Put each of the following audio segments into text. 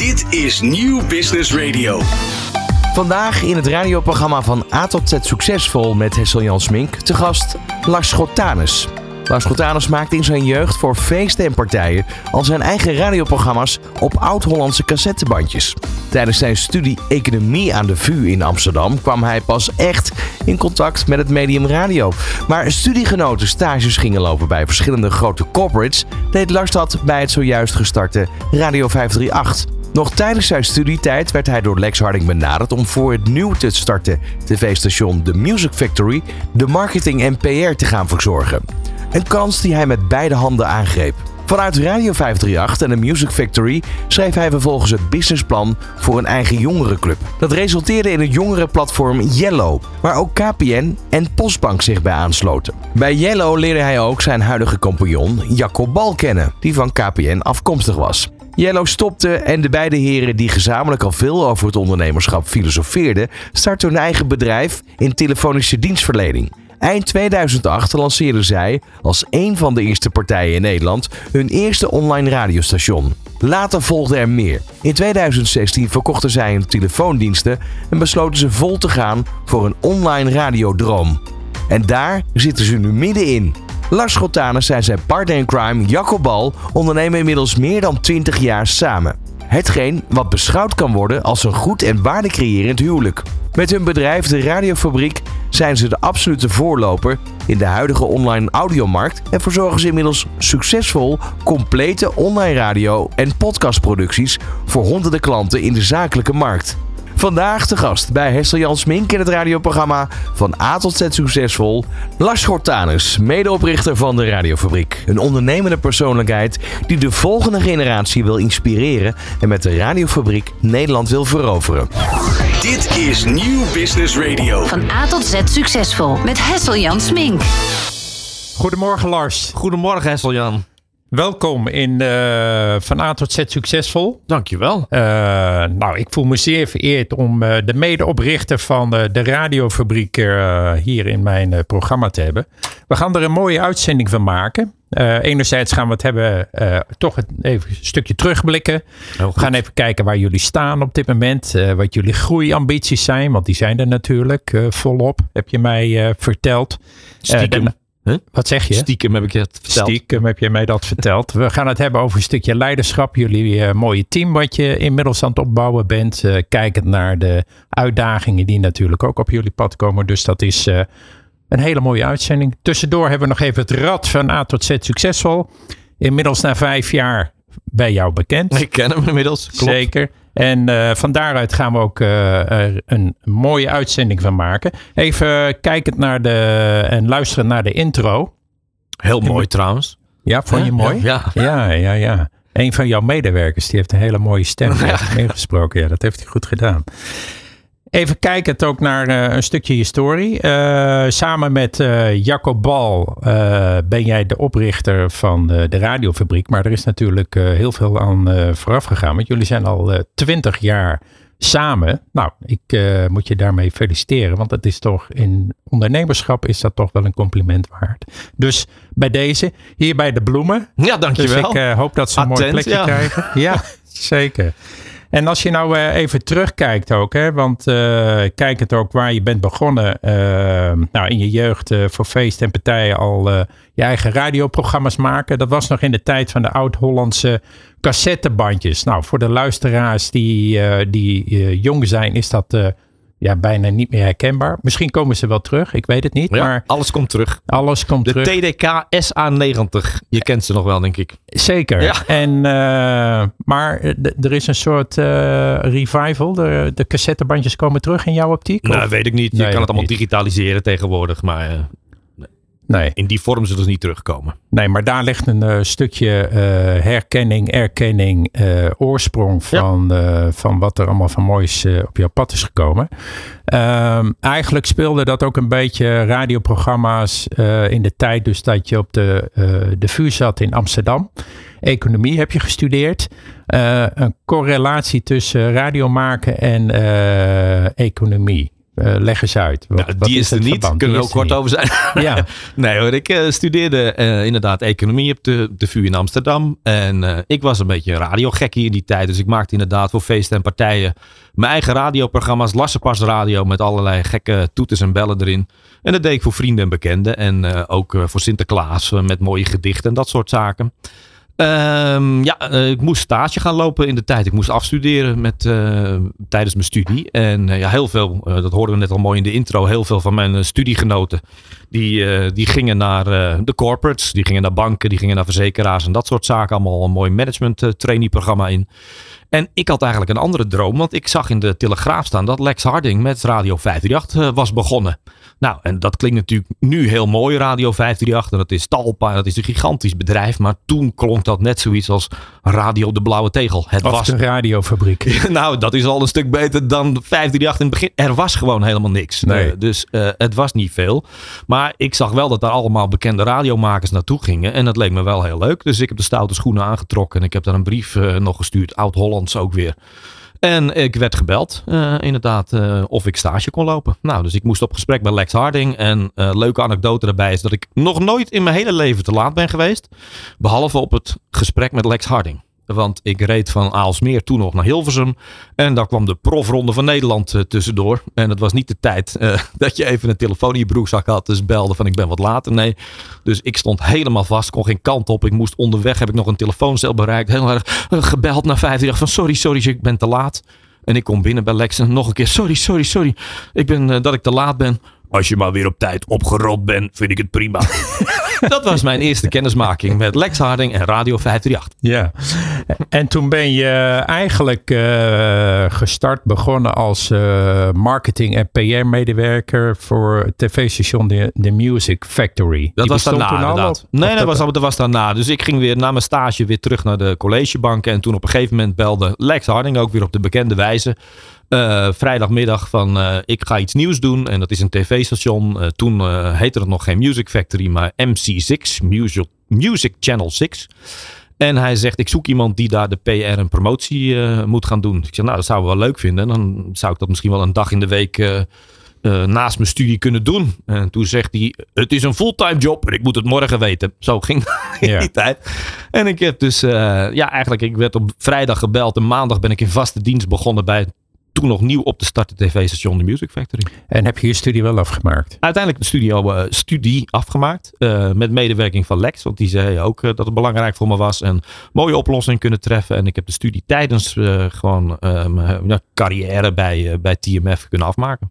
Dit is Nieuw Business Radio. Vandaag in het radioprogramma van A tot Z Succesvol met Hessel Jan Smink te gast Lars Schotanus. Lars Schotanus maakte in zijn jeugd voor feesten en partijen al zijn eigen radioprogramma's op oud-Hollandse cassettebandjes. Tijdens zijn studie Economie aan de VU in Amsterdam kwam hij pas echt in contact met het medium radio. Maar studiegenoten stages gingen lopen bij verschillende grote corporates, deed Lars dat bij het zojuist gestarte Radio 538. Nog tijdens zijn studietijd werd hij door Lex Harding benaderd om voor het nieuw te starten tv-station The Music Factory de marketing en PR te gaan verzorgen. Een kans die hij met beide handen aangreep. Vanuit Radio 538 en de Music Factory schreef hij vervolgens het businessplan voor een eigen jongerenclub. Dat resulteerde in het jongerenplatform Yellow, waar ook KPN en Postbank zich bij aansloten. Bij Yellow leerde hij ook zijn huidige compagnon Jacco Bal kennen, die van KPN afkomstig was. Yellow stopte en de beide heren die gezamenlijk al veel over het ondernemerschap filosofeerden, startten hun eigen bedrijf in telefonische dienstverlening. Eind 2008 lanceerden zij, als een van de eerste partijen in Nederland, hun eerste online radiostation. Later volgde er meer. In 2016 verkochten zij hun telefoondiensten en besloten ze vol te gaan voor een online radiodroom. En daar zitten ze nu middenin. Lars Schotanus zijn zijn partner in crime Jacco Bal ondernemen inmiddels meer dan 20 jaar samen. Hetgeen wat beschouwd kan worden als een goed en waardecreërend huwelijk. Met hun bedrijf De Radiofabriek zijn ze de absolute voorloper in de huidige online audiomarkt en verzorgen ze inmiddels succesvol complete online radio- en podcastproducties voor honderden klanten in de zakelijke markt. Vandaag de gast bij Hessel Jan Smink in het radioprogramma Van A tot Z Succesvol. Lars Gortanus, medeoprichter van de Radiofabriek. Een ondernemende persoonlijkheid die de volgende generatie wil inspireren en met de Radiofabriek Nederland wil veroveren. Dit is Nieuw Business Radio. Van A tot Z Succesvol met Hessel Jan Smink. Goedemorgen Lars. Goedemorgen Hessel-Jan. Welkom in eh, Van A tot Z Succesvol. Dankjewel. Uh, nou, ik voel me zeer vereerd om uh, de medeoprichter van de radiofabriek hier in mijn programma te hebben. We gaan er een mooie uitzending van maken. enerzijds gaan we het hebben, toch even een stukje terugblikken. We gaan even kijken waar jullie staan op dit moment. wat jullie groeiambities zijn, want die zijn er natuurlijk volop, heb je mij verteld. Stiekem. Huh? Wat zeg je? Stiekem heb ik je het verteld. Stiekem heb je mij dat verteld. We gaan het hebben over een stukje leiderschap. Jullie uh, mooie team wat je inmiddels aan het opbouwen bent. Uh, kijkend naar de uitdagingen die natuurlijk ook op jullie pad komen. Dus dat is uh, een hele mooie uitzending. Tussendoor hebben we nog even het rad van A tot Z succesvol. Inmiddels na vijf jaar bij jou bekend. Ik ken hem inmiddels. Klopt. Zeker. En uh, van daaruit gaan we ook uh, er een mooie uitzending van maken. Even kijkend naar de en luisteren naar de intro. Heel mooi trouwens. Ja, vond je mooi? Ja. Ja, ja, ja. Een van jouw medewerkers die heeft een hele mooie stem ja. ingesproken. Ja, dat heeft hij goed gedaan. Even kijkend ook naar uh, een stukje historie. Uh, samen met uh, Jacob Bal ben jij de oprichter van de radiofabriek. Maar er is natuurlijk heel veel aan vooraf gegaan. Want jullie zijn al twintig jaar samen. Nou, ik moet je daarmee feliciteren. Want dat is toch in ondernemerschap is dat toch wel een compliment waard. Dus bij deze, hier bij de bloemen. Ja, dankjewel. Dus ik hoop dat ze een Attent, mooi plekje ja. krijgen. Ja, zeker. En als je nou uh, even terugkijkt ook, hè, want uh, kijk het ook waar je bent begonnen. Uh, nou, in je jeugd voor feest en partijen al je eigen radioprogramma's maken. Dat was nog in de tijd van de oud-Hollandse cassettebandjes. Nou, voor de luisteraars die, die jong zijn, is dat ja, bijna niet meer herkenbaar. Misschien komen ze wel terug, ik weet het niet. Ja, maar alles komt terug. Alles komt de terug. TDK SA90. Je kent ze nog wel, denk ik. Zeker. Ja. En, uh, maar er is een soort uh, revival. De, de cassettebandjes komen terug in jouw optiek? Nou, of? weet ik niet. Je Nee, kan het allemaal niet. digitaliseren tegenwoordig. Maar uh, Nee. in die vorm zullen ze niet terugkomen. nee, maar daar ligt een uh, stukje uh, herkenning, erkenning, uh, oorsprong van, van wat er allemaal van moois op jouw pad is gekomen. Um, eigenlijk speelde dat ook een beetje radioprogramma's in de tijd dus dat je op de, de vuur zat in Amsterdam. Economie heb je gestudeerd. Een correlatie tussen radio maken en economie. Eh, leg eens uit. Wat, Nou, wat die is er niet, verband? kunnen we ook kort over zijn. Ja, Nee hoor, ik eh, studeerde eh, inderdaad economie op de, de VU in Amsterdam. En ik was een beetje een radiogekkie in die tijd. Dus ik maakte inderdaad voor feesten en partijen mijn eigen radioprogramma's. Lassenpas radio met allerlei gekke toeters en bellen erin. En dat deed ik voor vrienden en bekenden. En ook voor Sinterklaas met mooie gedichten en dat soort zaken. Ehm, ja, eh, ik moest stage gaan lopen in de tijd. Ik moest afstuderen met, eh, tijdens mijn studie. En eh, ja, heel veel, dat hoorden we net al mooi in de intro, heel veel van mijn studiegenoten, die, die gingen naar de corporates, die gingen naar banken, die gingen naar verzekeraars en dat soort zaken. Allemaal een mooi management trainee programma in. En ik had eigenlijk een andere droom, want ik zag in de Telegraaf staan dat Lex Harding met Radio 538 eh, was begonnen. Nou, en dat klinkt natuurlijk nu heel mooi, Radio 538. En dat is Talpa, dat is een gigantisch bedrijf. Maar toen klonk dat net zoiets als Radio de Blauwe Tegel. Het of was de radiofabriek. nou, dat is al een stuk beter dan 538 in het begin. Er was gewoon helemaal niks. Nee. Eh, dus eh, het was niet veel. Maar ik zag wel dat daar allemaal bekende radiomakers naartoe gingen. En dat leek me wel heel leuk. Dus ik heb de stoute schoenen aangetrokken. En ik heb daar een brief eh, nog gestuurd. Oud-Hollands ook weer. En ik werd gebeld, eh, inderdaad, eh, of ik stage kon lopen. Nou, dus ik moest op gesprek met Lex Harding. En eh leuke anekdote daarbij is dat ik nog nooit in mijn hele leven te laat ben geweest. Behalve op het gesprek met Lex Harding. Want ik reed van Aalsmeer toen nog naar Hilversum. En daar kwam de profronde van Nederland eh, tussendoor. En het was niet de tijd eh, dat je even een telefoon in je broekzak had. Dus belde van ik ben wat later. Nee. Dus ik stond helemaal vast. Kon geen kant op. Ik moest onderweg. Heb ik nog een telefooncel bereikt. Heel erg eh, gebeld naar 15. Van sorry, sorry, ik ben te laat. En ik kom binnen bij Lex en nog een keer. Sorry, sorry, sorry. Ik ben dat ik te laat ben. Als je maar weer op tijd opgerold bent, vind ik het prima. dat was mijn eerste kennismaking met Lex Harding en Radio 538. Ja. En toen ben je eigenlijk eh, gestart, begonnen als eh, marketing- en PR-medewerker voor het tv-station The, The Music Factory. Dat Die was daarna al, inderdaad. Nee, dat, was, dat was daarna. Dus ik ging weer na mijn stage weer terug naar de collegebank. En toen op een gegeven moment belde Lex Harding ook weer op de bekende wijze. eh, vrijdagmiddag van ik ga iets nieuws doen. En dat is een tv-station. Toen heette het nog geen Music Factory, maar MC6. Music, Music Channel 6. En hij zegt, ik zoek iemand die daar de PR en promotie eh, moet gaan doen. Ik zeg, nou, dat zouden we wel leuk vinden. En dan zou ik dat misschien wel een dag in de week eh, eh, naast mijn studie kunnen doen. En toen zegt hij, het is een fulltime job en ik moet het morgen weten. Zo ging Ja. die tijd. En ik heb dus, ja, eigenlijk, ik werd op vrijdag gebeld. En maandag ben ik in vaste dienst begonnen bij toen nog nieuw op te starten tv-station The Music Factory. En heb je je studie wel afgemaakt? Uiteindelijk de studio, eh, studie afgemaakt. eh, met medewerking van Lex. Want die zei ook eh, dat het belangrijk voor me was. En mooie oplossing kunnen treffen. En ik heb de studie tijdens gewoon mijn carrière bij, bij TMF kunnen afmaken.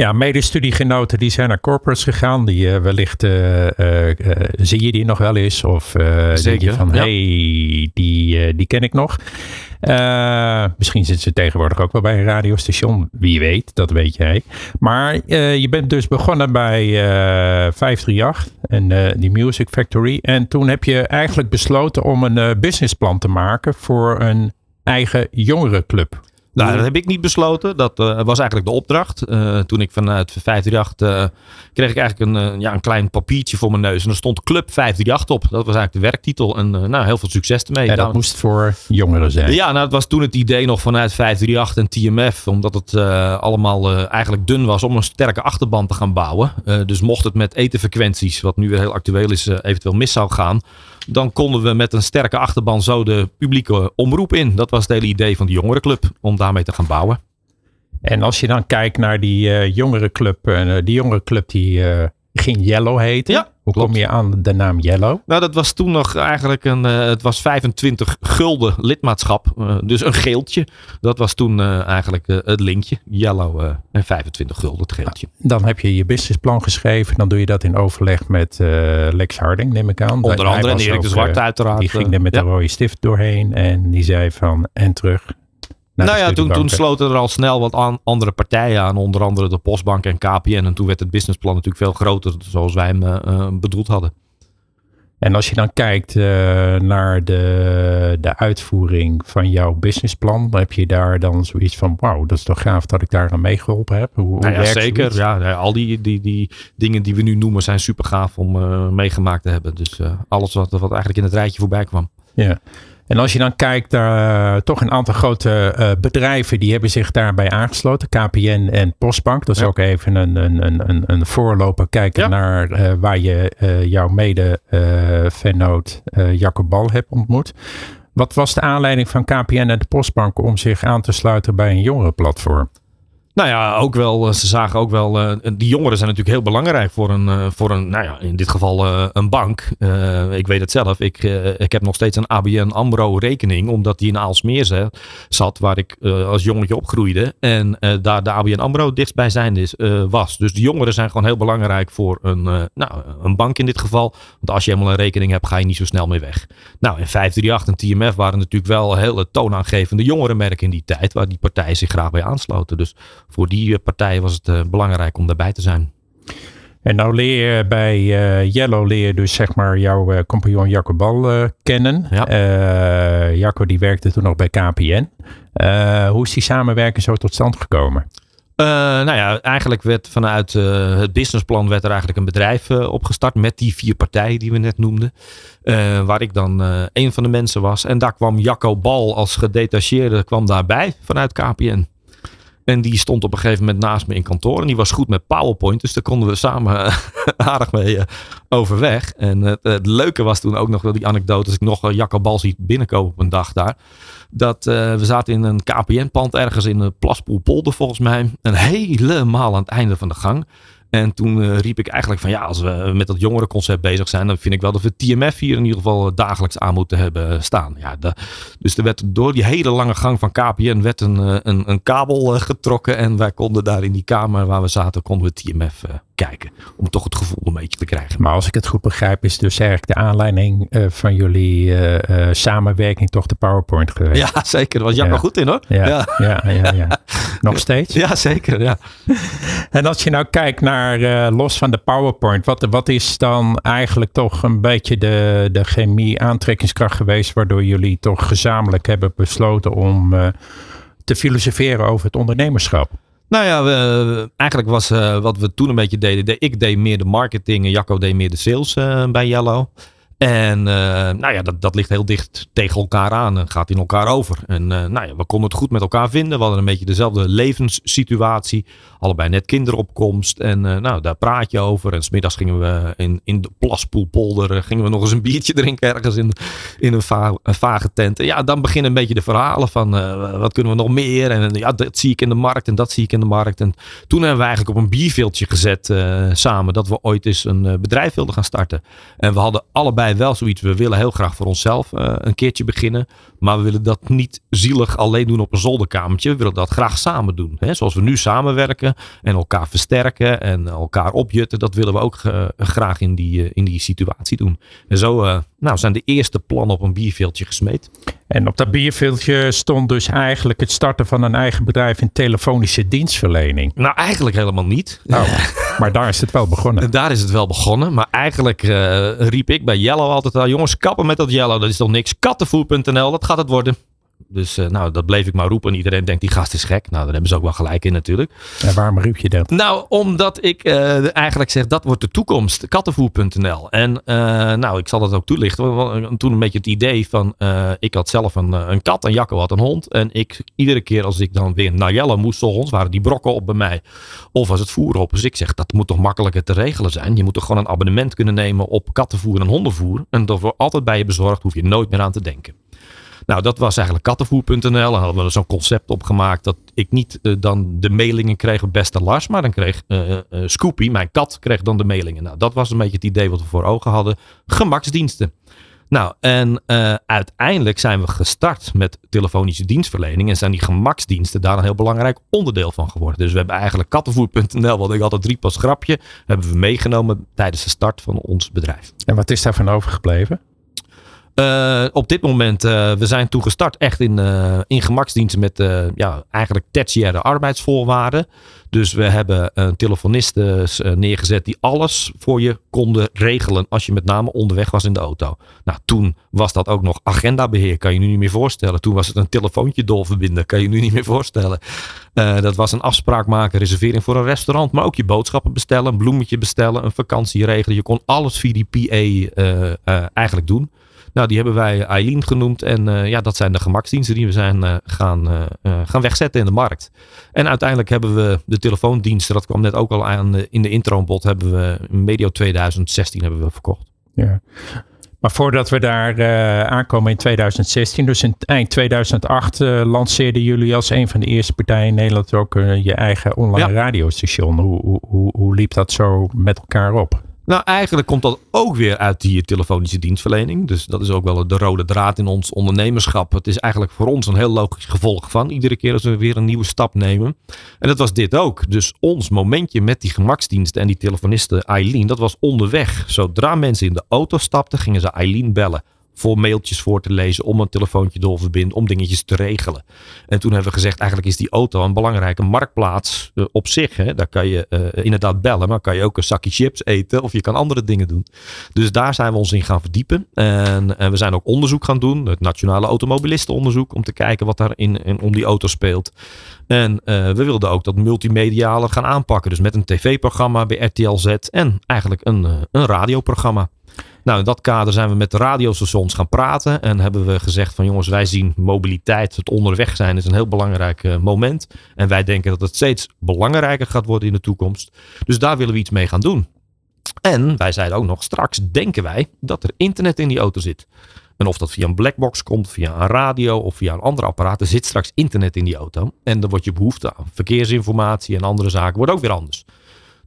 Ja, medestudiegenoten die zijn naar corporates gegaan. Die eh, wellicht, eh, eh, zie je die nog wel eens? Of denk je van, ja. hey, die, die ken ik nog. Misschien zitten ze tegenwoordig ook wel bij een radiostation. Wie weet, dat weet jij. Maar je bent dus begonnen bij eh 538 en die Music Factory. En toen heb je eigenlijk besloten om een businessplan te maken voor een eigen jongerenclub. Nou, dat heb ik niet besloten. Dat eh, was eigenlijk de opdracht. Eh, toen ik vanuit 538 eh kreeg ik eigenlijk een, ja, een klein papiertje voor mijn neus. En er stond Club 538 op. Dat was eigenlijk de werktitel. En nou, heel veel succes ermee. En dat Nou, moest voor jongeren zijn. Ja, nou, het was toen het idee nog vanuit 538 en TMF. Omdat het allemaal eigenlijk dun was om een sterke achterban te gaan bouwen. Dus mocht het met etenfrequenties, wat nu weer heel actueel is, eventueel mis zou gaan. Dan konden we met een sterke achterban zo de publieke omroep in. Dat was het hele idee van de jongerenclub. Om daarmee te gaan bouwen. En als je dan kijkt naar die eh jongerenclub, uh, die jongerenclub die eh, ging Yellow heten. Ja, Hoe klopt. kom je aan de naam Yellow? Nou, dat was toen nog eigenlijk een. eh, het was 25 gulden lidmaatschap. eh, dus een geeltje. Dat was toen eh, eigenlijk het linkje. Yellow en 25 gulden het geeltje. Dan heb je je businessplan geschreven. Dan doe je dat in overleg met Lex Harding, neem ik aan. Onder andere en Erik de Zwart uiteraard. Die ging er met ja. een rode stift doorheen. En die zei van, en terug. Nou ja, toen, toen sloten er al snel wat aan, andere partijen aan. Onder andere de Postbank en KPN. En toen werd het businessplan natuurlijk veel groter. Zoals wij hem eh, bedoeld hadden. En als je dan kijkt eh, naar de, de uitvoering van jouw businessplan, dan heb je daar dan zoiets van, wauw, dat is toch gaaf dat ik daar aan meegeholpen heb. Hoe, hoe Nou ja, zeker. Ja, ja, al die, die, die dingen die we nu noemen zijn super gaaf om meegemaakt te hebben. Dus alles wat, wat eigenlijk in het rijtje voorbij kwam. Ja. En als je dan kijkt naar uh, toch een aantal grote uh, bedrijven die hebben zich daarbij aangesloten. KPN en Postbank. Dat is Ja. ook even een, een, een, een, een voorloper kijken Ja. naar uh, waar je jouw mede vennoot Jacob Bal hebt ontmoet. Wat was de aanleiding van KPN en de Postbank om zich aan te sluiten bij een jongerenplatform? Nou ja, ook wel, eh, ze zagen ook wel, uh, die jongeren zijn natuurlijk heel belangrijk voor een, uh, voor een nou ja, in dit geval een bank. ik weet het zelf, ik, ik heb nog steeds een ABN AMRO rekening, omdat die in Aalsmeer zat, waar ik als jongetje opgroeide. En daar de ABN AMRO dichtstbij zijn was. Dus de jongeren zijn gewoon heel belangrijk voor een, nou, een bank in dit geval. Want als je helemaal een rekening hebt, ga je niet zo snel meer weg. Nou, en 538 en TMF waren natuurlijk wel hele toonaangevende jongerenmerken in die tijd, waar die partijen zich graag bij aansloten. Dus voor die partijen was het uh, belangrijk om daarbij te zijn. En nou leer je bij uh, Yellow leer je dus zeg maar jouw uh, compagnon Jacco Bal kennen. Ja. Jacco die werkte toen nog bij KPN. hoe is die samenwerking zo tot stand gekomen? Nou ja, eigenlijk werd vanuit het businessplan werd er eigenlijk een bedrijf opgestart met die vier partijen die we net noemden. waar ik dan een van de mensen was. En daar kwam Jacco Bal als gedetacheerde kwam daarbij vanuit KPN. En die stond op een gegeven moment naast me in kantoor. En die was goed met PowerPoint. Dus daar konden we samen aardig mee uh, overweg. En het, leuke was toen ook nog wel die anekdote. Als ik nog uh, Jacco Bal zie binnenkomen op een dag daar. Dat we zaten in een KPN-pand ergens in de Plaspoelpolder volgens mij. En helemaal aan het einde van de gang. En toen uh, riep ik eigenlijk van ja, als we met dat jongerenconcept bezig zijn, dan vind ik wel dat we TMF hier in ieder geval dagelijks aan moeten hebben staan. Ja, dus er werd door die hele lange gang van KPN werd een, een, een kabel getrokken. En wij konden daar in die kamer waar we zaten, konden we TMF kijken. Om toch het gevoel een beetje te krijgen. Maar als ik het goed begrijp, is dus eigenlijk de aanleiding van jullie samenwerking toch de PowerPoint geweest. Ja, zeker. Daar was Jacco ja. goed in hoor. Ja, ja, ja. ja, ja. Nog steeds? Ja, zeker. Ja. En als je nou kijkt naar los van de PowerPoint, wat, wat is dan eigenlijk toch een beetje de, de chemie aantrekkingskracht geweest, waardoor jullie toch gezamenlijk hebben besloten om te filosoferen over het ondernemerschap? Nou ja, eigenlijk was uh, wat we toen een beetje deden. De, ik deed meer de marketing en Jacco deed meer de sales bij Yellow. En uh, nou ja, dat, dat ligt heel dicht tegen elkaar aan en gaat in elkaar over. En uh, nou ja, we konden het goed met elkaar vinden. We hadden een beetje dezelfde levenssituatie. Allebei net kinderopkomst. En uh, nou, daar praat je over. En smiddags gingen we in, in de Plaspoelpolder gingen we nog eens een biertje drinken ergens in, in een, va een vage tent. En ja, dan beginnen een beetje de verhalen van wat kunnen we nog meer. En ja, dat zie ik in de markt en dat zie ik in de markt. En toen hebben we eigenlijk op een bierveeltje gezet samen dat we ooit eens een bedrijf wilden gaan starten. En we hadden allebei wel zoiets. We willen heel graag voor onszelf uh, een keertje beginnen. Maar we willen dat niet zielig alleen doen op een zolderkamertje. We willen dat graag samen doen. Hè? Zoals we nu samenwerken en elkaar versterken en elkaar opjutten. Dat willen we ook uh, graag in die, uh, in die situatie doen. En zo nou, zijn de eerste plannen op een bierveeltje gesmeed. En op dat bierveeltje stond dus eigenlijk het starten van een eigen bedrijf in telefonische dienstverlening. Nou, eigenlijk helemaal niet. Nou, maar daar is het wel begonnen. Daar is het wel begonnen. Maar eigenlijk uh, riep ik bij Yellow altijd al: jongens, kappen met dat Yellow. Dat is toch niks? Kattenvoer.nl, dat gaat het worden. Dus uh, nou, dat bleef ik maar roepen. En iedereen denkt, die gast is gek. Nou, daar hebben ze ook wel gelijk in natuurlijk. En waarom riep je dat? Nou, omdat ik uh, eigenlijk zeg, dat wordt de toekomst. Kattenvoer.nl. En uh, nou, ik zal dat ook toelichten. Toen een beetje het idee van, ik had zelf een, een kat en Jacco had een hond. En ik, iedere keer als ik dan weer naar Jelle moest, ons waren die brokken op bij mij. Of was het voer op. Dus ik zeg, dat moet toch makkelijker te regelen zijn. Je moet toch gewoon een abonnement kunnen nemen op kattenvoer en hondenvoer. En dat wordt altijd bij je bezorgd, hoef je nooit meer aan te denken. Nou, dat was eigenlijk kattenvoer.nl. En hadden we zo'n concept opgemaakt dat ik niet uh, dan de mailingen kreeg beste Lars, maar dan kreeg uh, uh, Scoopy, mijn kat, kreeg dan de mailingen. Nou, dat was een beetje het idee wat we voor ogen hadden. Gemaksdiensten. Nou, en uiteindelijk zijn we gestart met telefonische dienstverlening. En zijn die gemaksdiensten daar een heel belangrijk onderdeel van geworden. Dus we hebben eigenlijk kattenvoer.nl, wat ik altijd riep als grapje, hebben we meegenomen tijdens de start van ons bedrijf. En wat is daarvan overgebleven? Uh, op dit moment, uh, we zijn toegestart echt in, uh, in gemaksdiensten met ja, eigenlijk tertiaire arbeidsvoorwaarden. Dus we hebben telefonisten neergezet die alles voor je konden regelen als je met name onderweg was in de auto. Nou, toen was dat ook nog agendabeheer, kan je nu niet meer voorstellen. Toen was het een telefoontje doorverbinden, kan je nu niet meer voorstellen. dat was een afspraak maken, reservering voor een restaurant, maar ook je boodschappen bestellen, een bloemetje bestellen, een vakantie regelen. Je kon alles via die PA eigenlijk doen. Nou, die hebben wij Eileen genoemd. En eh, ja, dat zijn de gemaksdiensten die we zijn eh, gaan, eh, gaan wegzetten in de markt. En uiteindelijk hebben we de telefoondiensten, dat kwam net ook al aan in de intro-bod, hebben we medio 2016 hebben we verkocht. Ja. Maar voordat we daar aankomen in 2016, dus in eind 2008, eh, lanceerden jullie als een van de eerste partijen in Nederland ook je eigen online Ja. radiostation. Hoe, hoe, hoe liep dat zo met elkaar op? Nou, eigenlijk komt dat ook weer uit die telefonische dienstverlening. Dus dat is ook wel de rode draad in ons ondernemerschap. Het is eigenlijk voor ons een heel logisch gevolg van iedere keer als we weer een nieuwe stap nemen. En dat was dit ook. Dus ons momentje met die gemaksdiensten en die telefoniste Eileen, dat was onderweg. Zodra mensen in de auto stapten, gingen ze Eileen bellen. Voor mailtjes voor te lezen, om een telefoontje door te verbinden, om dingetjes te regelen. En toen hebben we gezegd, eigenlijk is die auto een belangrijke marktplaats eh, op zich. Hè. Daar kan je eh, inderdaad bellen, maar kan je ook een zakje chips eten of je kan andere dingen doen. Dus daar zijn we ons in gaan verdiepen. En, we zijn ook onderzoek gaan doen, het Nationale Automobilistenonderzoek, om te kijken wat daar in, om die auto speelt. En eh, we wilden ook dat multimediale gaan aanpakken. Dus met een tv-programma bij RTL Z en eigenlijk een, een radioprogramma. Nou, in dat kader zijn we met de radiostations gaan praten. En hebben we gezegd van jongens, wij zien mobiliteit, het onderweg zijn is een heel belangrijk eh, moment. En wij denken dat het steeds belangrijker gaat worden in de toekomst. Dus daar willen we iets mee gaan doen. En wij zeiden ook nog, straks denken wij dat er internet in die auto zit. En of dat via een blackbox komt, via een radio of via een ander apparaat. Er zit straks internet in die auto. En dan wordt je behoefte aan verkeersinformatie en andere zaken wordt ook weer anders.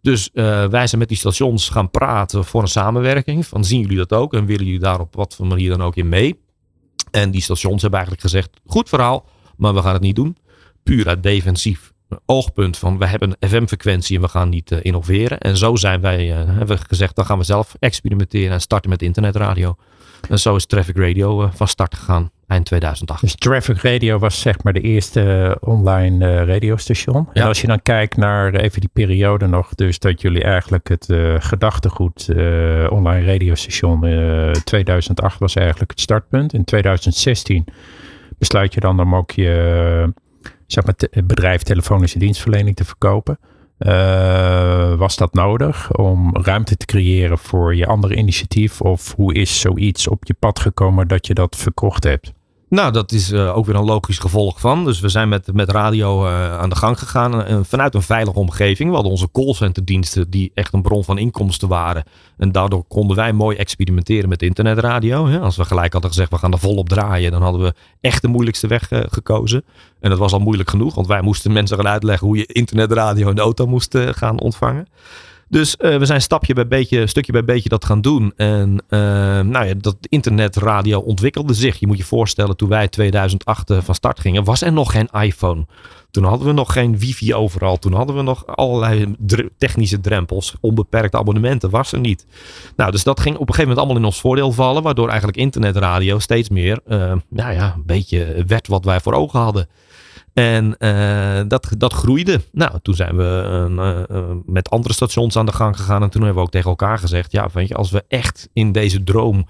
Dus eh, wij zijn met die stations gaan praten voor een samenwerking. Van zien jullie dat ook en willen jullie daar op wat voor manier dan ook in mee? En die stations hebben eigenlijk gezegd, goed verhaal, maar we gaan het niet doen. Puur uit defensief oogpunt van we hebben een FM-frequentie en we gaan niet eh, innoveren. En zo zijn wij, eh, hebben we gezegd, dan gaan we zelf experimenteren en starten met internetradio. En zo is Traffic Radio eh, van start gegaan eind 2008. Dus Traffic Radio was zeg maar de eerste eh, online eh, radiostation. En als je dan kijkt naar even die periode nog, dus dat jullie eigenlijk het gedachtegoed online radiostation eh 2008 was eigenlijk het startpunt. In 2016 besluit je dan om ook je zeg maar, bedrijf telefonische dienstverlening te verkopen. Eh, was dat nodig om ruimte te creëren voor je andere initiatief? Of hoe is zoiets op je pad gekomen dat je dat verkocht hebt? Nou, dat is eh, ook weer een logisch gevolg van. Dus we zijn met, met radio eh, aan de gang gegaan. En vanuit een veilige omgeving. We hadden onze callcenterdiensten die echt een bron van inkomsten waren. En daardoor konden wij mooi experimenteren met internetradio. Hè. Als we gelijk hadden gezegd, we gaan er volop draaien. Dan hadden we echt de moeilijkste weg eh, gekozen. En dat was al moeilijk genoeg. Want wij moesten mensen gaan uitleggen hoe je internetradio in de auto moest eh, gaan ontvangen. Dus eh, we zijn stapje bij beetje, stukje bij beetje dat gaan doen. En eh, nou ja, dat internetradio ontwikkelde zich. Je moet je voorstellen, toen wij 2008 eh, van start gingen, was er nog geen iPhone. Toen hadden we nog geen wifi overal. Toen hadden we nog allerlei technische drempels. Onbeperkte abonnementen was er niet. Nou, dus dat ging op een gegeven moment allemaal in ons voordeel vallen. Waardoor eigenlijk internetradio steeds meer nou ja, een beetje werd wat wij voor ogen hadden. En eh, dat, dat groeide. Nou, toen zijn we eh, eh, met andere stations aan de gang gegaan. En toen hebben we ook tegen elkaar gezegd: ja, weet je, als we echt in deze droom,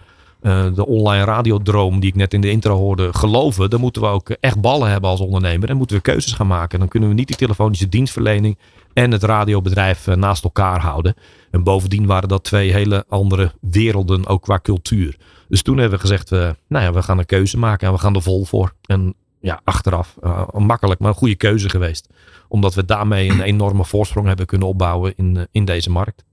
de online radiodroom die ik net in de intro hoorde, geloven, dan moeten we ook echt ballen hebben als ondernemer. En moeten we keuzes gaan maken. Dan kunnen we niet die telefonische dienstverlening en het radiobedrijf naast elkaar houden. En bovendien waren dat twee hele andere werelden, ook qua cultuur. Dus toen hebben we gezegd: nou ja, we gaan een keuze maken en we gaan er vol voor. En ja, achteraf eh, makkelijk, maar een goede keuze geweest. Omdat we daarmee een enorme voorsprong hebben kunnen opbouwen in, eh, in deze markt.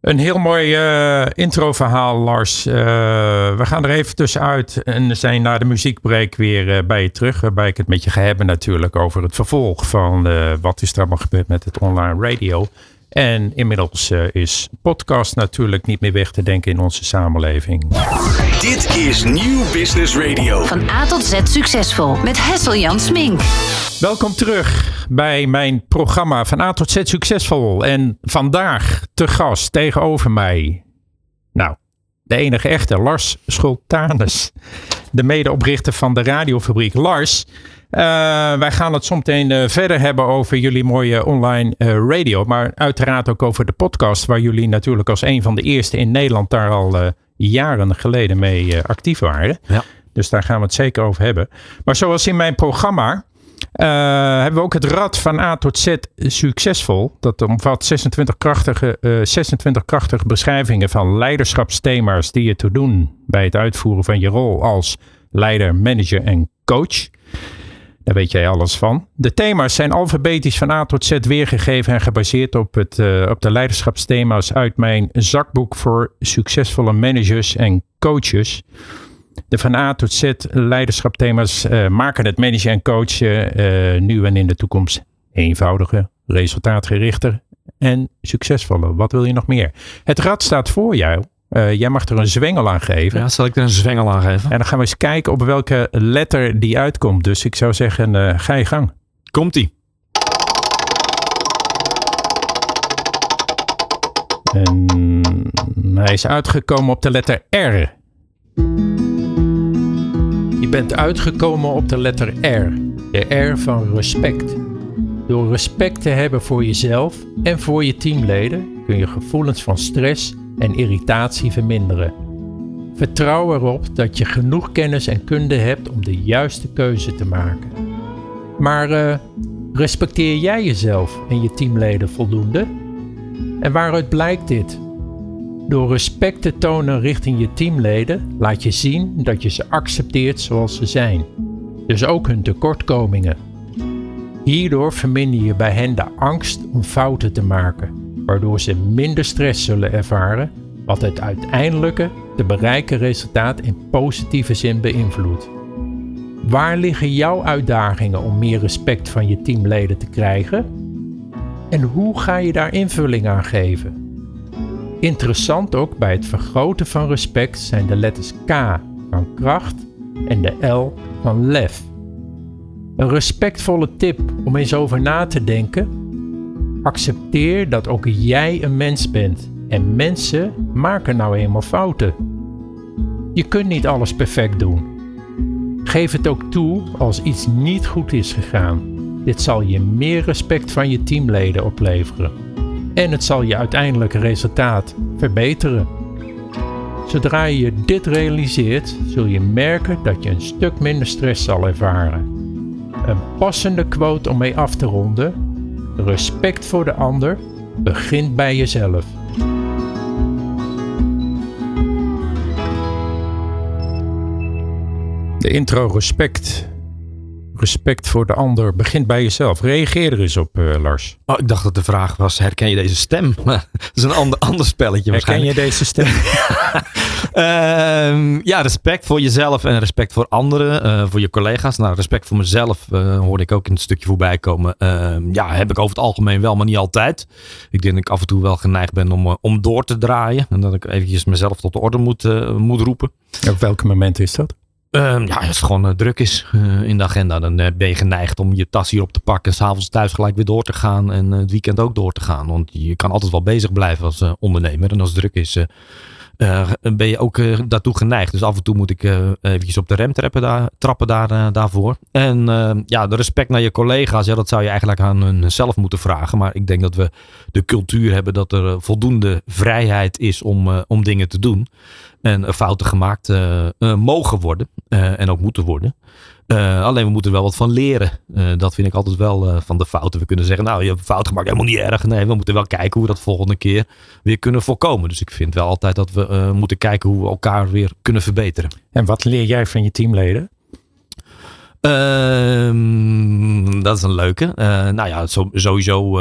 Een heel mooi eh introverhaal, Lars. We gaan er even tussenuit en zijn na de muziekbreak weer bij je terug. Waarbij ik het met je ga hebben natuurlijk over het vervolg van wat is er allemaal gebeurd met het online radio. En inmiddels eh, is podcast natuurlijk niet meer weg te denken in onze samenleving. Dit is Nieuw Business Radio. Van A tot Z succesvol met Hessel Jan Smink. Welkom terug bij mijn programma van A tot Z Succesvol. En vandaag te gast tegenover mij. Nou, de enige echte Lars Schultanus. De medeoprichter van de radiofabriek. Lars, wij gaan het zometeen eh, verder hebben over jullie mooie online eh, radio. Maar uiteraard ook over de podcast. Waar jullie natuurlijk als een van de eerste in Nederland daar al eh, jaren geleden mee eh, actief waren. Ja. Dus daar gaan we het zeker over hebben. Maar zoals in mijn programma Uh, hebben we ook het Rad van A tot Z succesvol. Dat omvat 26 krachtige, uh, 26 krachtige beschrijvingen van leiderschapsthema's die je te doen bij het uitvoeren van je rol als leider, manager en coach. Daar weet jij alles van. De thema's zijn alfabetisch van A tot Z weergegeven en gebaseerd op, het, uh, op de leiderschapsthema's uit mijn zakboek voor succesvolle managers en coaches. De van A tot Z leiderschapthema's uh, maken het managen en coachen uh, nu en in de toekomst eenvoudiger, resultaatgerichter en succesvoller. Wat wil je nog meer? Het rad staat voor jou. Uh, jij mag er een zwengel aan geven. Ja, zal ik er een zwengel aan geven? En dan gaan we eens kijken op welke letter die uitkomt. Dus ik zou zeggen, ga je gang. Komt-ie. En hij is uitgekomen op de letter R. Je bent uitgekomen op de letter R. De R van respect. Door respect te hebben voor jezelf en voor je teamleden kun je gevoelens van stress en irritatie verminderen. Vertrouw erop dat je genoeg kennis en kunde hebt om de juiste keuze te maken. Maar uh, respecteer jij jezelf en je teamleden voldoende? En waaruit blijkt dit? Door respect te tonen richting je teamleden laat je zien dat je ze accepteert zoals ze zijn, dus ook hun tekortkomingen. Hierdoor verminder je bij hen de angst om fouten te maken, waardoor ze minder stress zullen ervaren, wat het uiteindelijke te bereiken resultaat in positieve zin beïnvloedt. Waar liggen jouw uitdagingen om meer respect van je teamleden te krijgen? En hoe ga je daar invulling aan geven? Interessant ook bij het vergroten van respect zijn de letters K van kracht en de L van lef. Een respectvolle tip om eens over na te denken. Accepteer dat ook jij een mens bent en mensen maken nou eenmaal fouten. Je kunt niet alles perfect doen. Geef het ook toe als iets niet goed is gegaan. Dit zal je meer respect van je teamleden opleveren en het zal je uiteindelijke resultaat verbeteren. Zodra je dit realiseert, zul je merken dat je een stuk minder stress zal ervaren. Een passende quote om mee af te ronden: respect voor de ander begint bij jezelf. De intro respect respect voor de ander begint bij jezelf. Reageer er eens op, uh, Lars. Oh, ik dacht dat de vraag was: herken je deze stem? Maar dat is een ander, ander spelletje. Herken je deze stem? uh, ja, respect voor jezelf en respect voor anderen, uh, voor je collega's. Nou, respect voor mezelf uh, hoorde ik ook in het stukje voorbij komen. Ehm, ja, heb ik over het algemeen wel, maar niet altijd. Ik denk dat ik af en toe wel geneigd ben om, om door te draaien. En dat ik eventjes mezelf tot de orde moet, moet roepen. Op welke momenten is dat? Um, ja, als het gewoon uh, druk is uh, in de agenda, dan uh, ben je geneigd om je tas hier op te pakken. S'avonds thuis gelijk weer door te gaan en het weekend ook door te gaan. Want je kan altijd wel bezig blijven als ondernemer. En als het druk is, ben je ook daartoe geneigd. Dus af en toe moet ik eventjes op de rem trappen, daar, trappen daar, daarvoor. En ja, de respect naar je collega's, dat zou je eigenlijk aan hun zelf moeten vragen. Maar ik denk dat we de cultuur hebben dat er voldoende vrijheid is om, om dingen te doen en fouten gemaakt uh, uh, mogen worden uh, en ook moeten worden. Alleen we moeten er wel wat van leren. dat vind ik altijd wel van de fouten. We kunnen zeggen, nou je hebt een fout gemaakt, helemaal niet erg. Nee, we moeten wel kijken hoe we dat volgende keer weer kunnen voorkomen. Dus ik vind wel altijd dat we moeten kijken hoe we elkaar weer kunnen verbeteren. En wat leer jij van je teamleden? Ehm, dat is een leuke. nou ja, sowieso,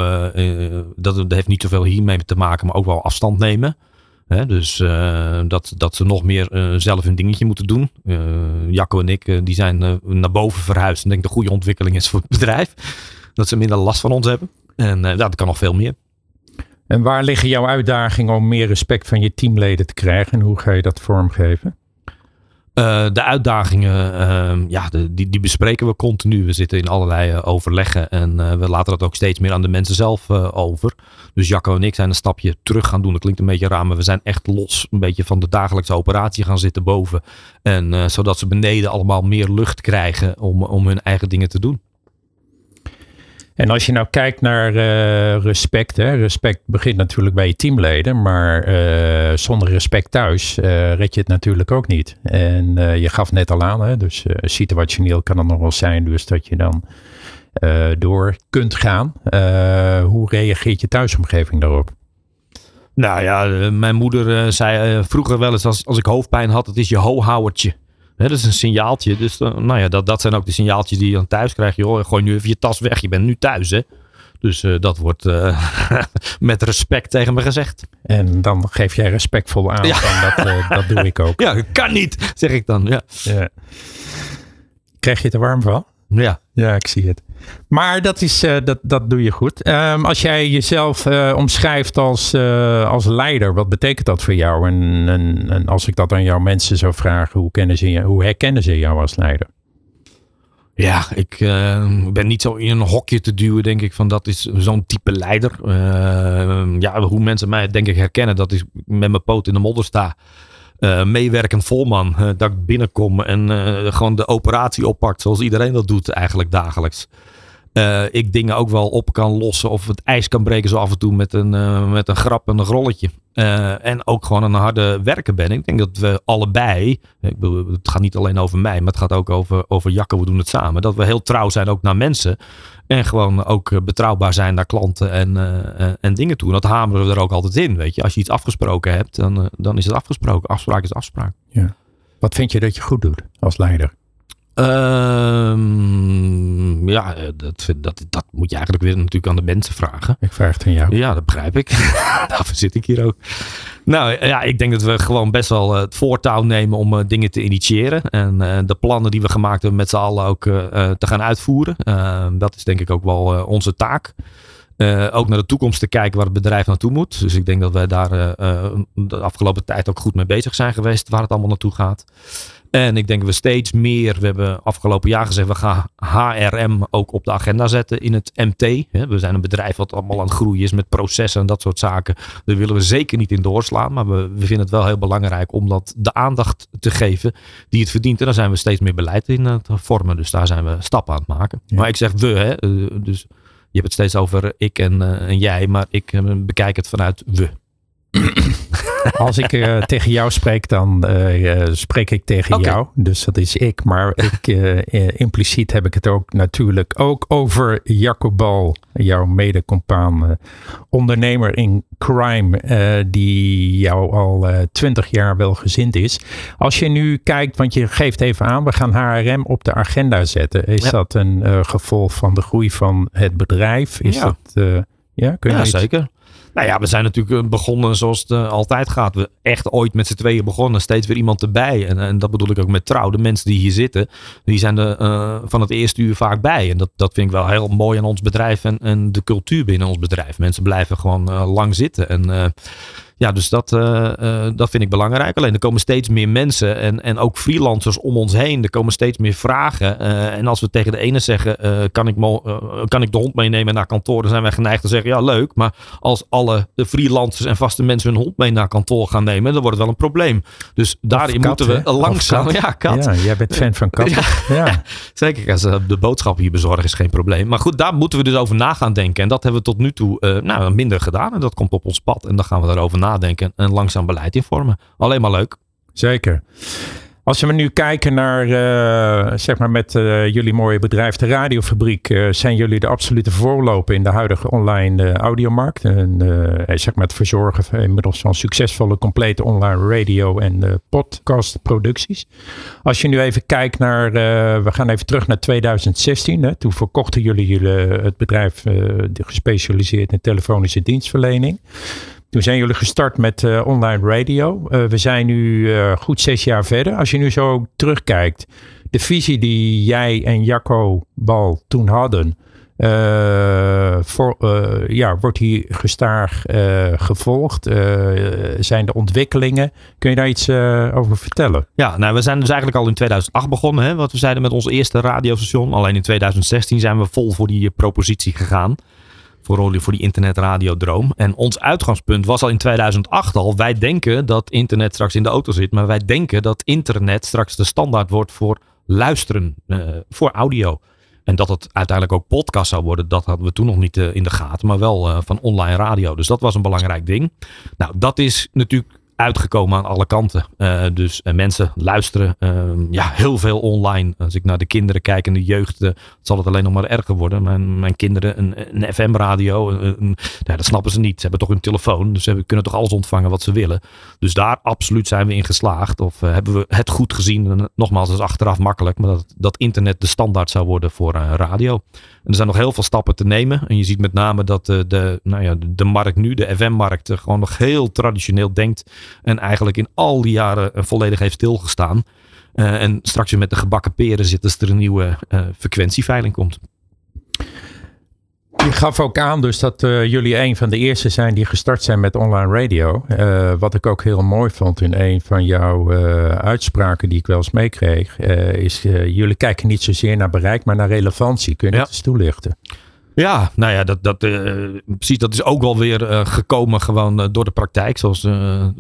dat, dat heeft niet zoveel hiermee te maken, maar ook wel afstand nemen dus uh, dat, dat ze nog meer uh, zelf hun dingetje moeten doen. Uh, Jacco en ik die zijn naar boven verhuisd. En denk de goede ontwikkeling is voor het bedrijf. Dat ze minder last van ons hebben. En dat kan nog veel meer. En waar liggen jouw uitdagingen om meer respect van je teamleden te krijgen? En hoe ga je dat vormgeven? Uh, de uitdagingen, uh, ja, die, die bespreken we continu. We zitten in allerlei uh, overleggen en we laten dat ook steeds meer aan de mensen zelf over. Dus Jacco en ik zijn een stapje terug gaan doen. Dat klinkt een beetje raar, maar we zijn echt los een beetje van de dagelijkse operatie gaan zitten boven. En zodat ze beneden allemaal meer lucht krijgen om, om hun eigen dingen te doen. En als je nou kijkt naar uh, respect, hè, respect begint natuurlijk bij je teamleden, maar uh, zonder respect thuis uh, red je het natuurlijk ook niet. En je gaf net al aan, hè, dus situationeel kan het nog wel zijn, dus dat je dan eh, door kunt gaan. Eh, hoe reageert je thuisomgeving daarop? Nou ja, eh, mijn moeder eh, zei eh, vroeger wel eens als, als ik hoofdpijn had, het is je hohouwertje. Hè, dat is een signaaltje. Dus nou ja, dat, dat zijn ook de signaaltjes die je dan thuis krijgt. Joh, gooi nu even je tas weg. Je bent nu thuis hè. Dus eh, dat wordt eh, met respect tegen me gezegd. En dan geef jij respectvol aan Ja. van dat, eh, dat doe ik ook. Ja, kan niet, zeg ik dan. Ja. Ja. Krijg je het er warm van? ja. Ja, ik zie het. Maar dat, is, eh, dat, dat doe je goed. Ehm, als jij jezelf eh, omschrijft als, eh, als leider, wat betekent dat voor jou? En, en, en als ik dat aan jouw mensen zou vragen, hoe, kennen ze hoe herkennen ze jou als leider? Ja, ik eh, ben niet zo in een hokje te duwen, denk ik, van dat is zo'n type leider. Eh, ja, hoe mensen mij denk ik herkennen, dat is met mijn poot in de modder sta. Eh, meewerkend volman, eh, dat ik binnenkom en eh, gewoon de operatie oppakt zoals iedereen dat doet eigenlijk dagelijks. Eh, ik dingen ook wel op kan lossen of het ijs kan breken zo af en toe met een, eh, met een grap en een rolletje. Eh, en ook gewoon een harde werker ben. Ik denk dat we allebei, het gaat niet alleen over mij, maar het gaat ook over, over Jacco, we doen het samen. Dat we heel trouw zijn ook naar mensen. En gewoon ook betrouwbaar zijn naar klanten en, en dingen toe. En dat hameren we er ook altijd in. Weet je, als je iets afgesproken hebt, dan, dan is het afgesproken. Afspraak is afspraak. Wat vind je dat je goed doet als leider? Ehm, ja, eh, dat, dat, dat moet je eigenlijk weer natuurlijk aan de mensen vragen. Ik vraag het aan jou. Ja, dat begrijp ik. Daarvoor zit ik hier ook. Nou ja, ik denk dat we gewoon best wel eh, het voortouw nemen om eh, dingen te initiëren. En de plannen die we gemaakt hebben met z'n allen ook te gaan uitvoeren. Eh, dat is denk ik ook wel onze taak. Ook naar de toekomst te kijken waar het bedrijf naartoe moet. Dus ik denk dat wij daar de afgelopen tijd ook goed mee bezig zijn geweest. Waar het allemaal naartoe gaat. En ik denk we steeds meer, we hebben afgelopen jaar gezegd, we gaan HRM ook op de agenda zetten in het MT. We zijn een bedrijf wat allemaal aan het groeien is met processen en dat soort zaken. Daar willen we zeker niet in doorslaan. Maar we, vinden het wel heel belangrijk om dat de aandacht te geven die het verdient. En daar zijn we steeds meer beleid in aan het vormen. Dus daar zijn we stappen aan het maken. Ja. Maar ik zeg we, hè. eh, dus je hebt het steeds over ik en, eh, en jij. Maar ik eh, bekijk het vanuit we. Als ik eh, tegen jou spreek, dan eh, eh, spreek ik tegen jou. Dus dat is ik. Maar ik, impliciet heb ik het ook natuurlijk ook over Jacob Bal, jouw mede-compaan, ondernemer in crime, die jou al twintig jaar welgezind is. Als je nu kijkt, want je geeft even aan, we gaan HRM op de agenda zetten. Is Ja. dat een gevolg van de groei van het bedrijf? Is Ja. dat, ja, kun je Ja, zeker. Nou ja, we zijn natuurlijk eh, begonnen zoals het eh, altijd gaat. We echt ooit met z'n tweeën begonnen. Steeds weer iemand erbij. En, en dat bedoel ik ook met trouw. De mensen die hier zitten, die zijn er eh, van het eerste uur vaak bij. En dat, dat vind ik wel heel mooi aan ons bedrijf en, en de cultuur binnen ons bedrijf. Mensen blijven gewoon lang zitten. En ja, dus dat, eh, eh, dat vind ik belangrijk. Alleen er komen steeds meer mensen en, en ook freelancers om ons heen. Er komen steeds meer vragen. Eh, en als we tegen de ene zeggen, kan, ik kan ik de hond meenemen naar kantoor? Dan zijn wij geneigd te zeggen, ja leuk. Maar als alle freelancers en vaste mensen hun hond mee naar kantoor gaan nemen, dan wordt het wel een probleem. Dus daarin kat, moeten we hè? Langzaam... kat. Ja, kat. Ja, jij bent fan van katten. ja. Zeker, als de boodschap hier bezorgen is geen probleem. Maar goed, daar moeten we dus over na gaan denken. En dat hebben we tot nu toe nou, minder gedaan. En dat komt op ons pad. En dan gaan we daarover nadenken en langzaam beleid in vormen. Alleen maar leuk. Zeker. Als we nu kijken naar, eh, zeg maar met eh, jullie mooie bedrijf, de Radiofabriek, eh, zijn jullie de absolute voorloper in de huidige online audiomarkt. En zeg maar het verzorgen inmiddels van succesvolle, complete online radio- en podcastproducties. Als je nu even kijkt naar, we gaan even terug naar 2016. Hè, toen verkochten jullie, jullie het bedrijf gespecialiseerd in telefonische dienstverlening. Toen zijn jullie gestart met eh, online radio. Eh, we zijn nu eh, goed zes jaar verder. Als je nu zo terugkijkt, de visie die jij en Jacco Bal toen hadden, voor, ja, wordt die gestaag gevolgd? Zijn er ontwikkelingen? Kun je daar iets over vertellen? Ja, nou, we zijn dus eigenlijk al in 2008 begonnen. Hè, wat we zeiden met ons eerste radiostation. Alleen in 2016 zijn we vol voor die propositie gegaan. Voor, voor die internetradiodroom. En ons uitgangspunt was al in 2008 al. Wij denken dat internet straks in de auto zit. Maar wij denken dat internet straks de standaard wordt voor luisteren. eh, voor audio. En dat het uiteindelijk ook podcast zou worden, dat hadden we toen nog niet eh, in de gaten. Maar wel eh, van online radio. Dus dat was een belangrijk ding. Nou, dat is natuurlijk uitgekomen aan alle kanten. Uh, dus uh, mensen luisteren uh, ja, heel veel online. Als ik naar de kinderen kijk en de jeugd, zal het alleen nog maar erger worden. Mijn, mijn kinderen, een, een FM-radio, ja, dat snappen ze niet. Ze hebben toch hun telefoon, dus ze kunnen toch alles ontvangen wat ze willen. Dus daar absoluut zijn we in geslaagd. Of hebben we het goed gezien. En, nogmaals, dat is achteraf makkelijk. Maar dat, dat internet de standaard zou worden voor radio. En er zijn nog heel veel stappen te nemen. En je ziet met name dat de, nou ja, de markt nu, de FM-markt, gewoon nog heel traditioneel denkt en eigenlijk in al die jaren eh, volledig heeft stilgestaan. Uh, en straks weer met de gebakken peren zit als er een nieuwe uh, frequentieveiling komt. Je gaf ook aan dus dat uh, jullie een van de eerste zijn die gestart zijn met online radio. Uh, wat ik ook heel mooi vond in een van jouw uh, uitspraken die ik wel eens meekreeg. is jullie kijken niet zozeer naar bereik, maar naar relevantie. Kun je ja. dat eens toelichten? Ja, nou ja, dat, dat, uh, precies. Dat is ook wel weer uh, gekomen gewoon uh, door de praktijk. Zoals,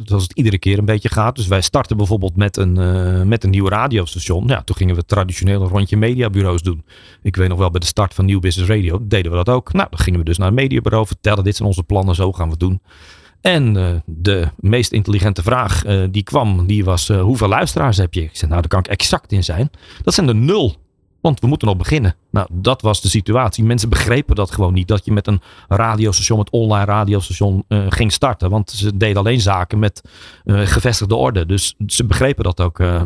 zoals het iedere keer een beetje gaat. Dus wij starten bijvoorbeeld met een, met een nieuw radiostation. Ja, toen gingen we traditioneel een rondje mediabureaus doen. Ik weet nog wel bij de start van Nieuw Business Radio deden we dat ook. Nou, dan gingen we dus naar een mediabureau vertellen. Dit zijn onze plannen, zo gaan we het doen. En de meest intelligente vraag die kwam, die was hoeveel luisteraars heb je? Ik zei, nou daar kan ik exact in zijn. Dat zijn er nul. Want we moeten nog beginnen. Nou, dat was de situatie. Mensen begrepen dat gewoon niet. Dat je met een radiostation, met online radiostation uh, ging starten. Want ze deden alleen zaken met uh, gevestigde orde. Dus ze begrepen dat ook uh,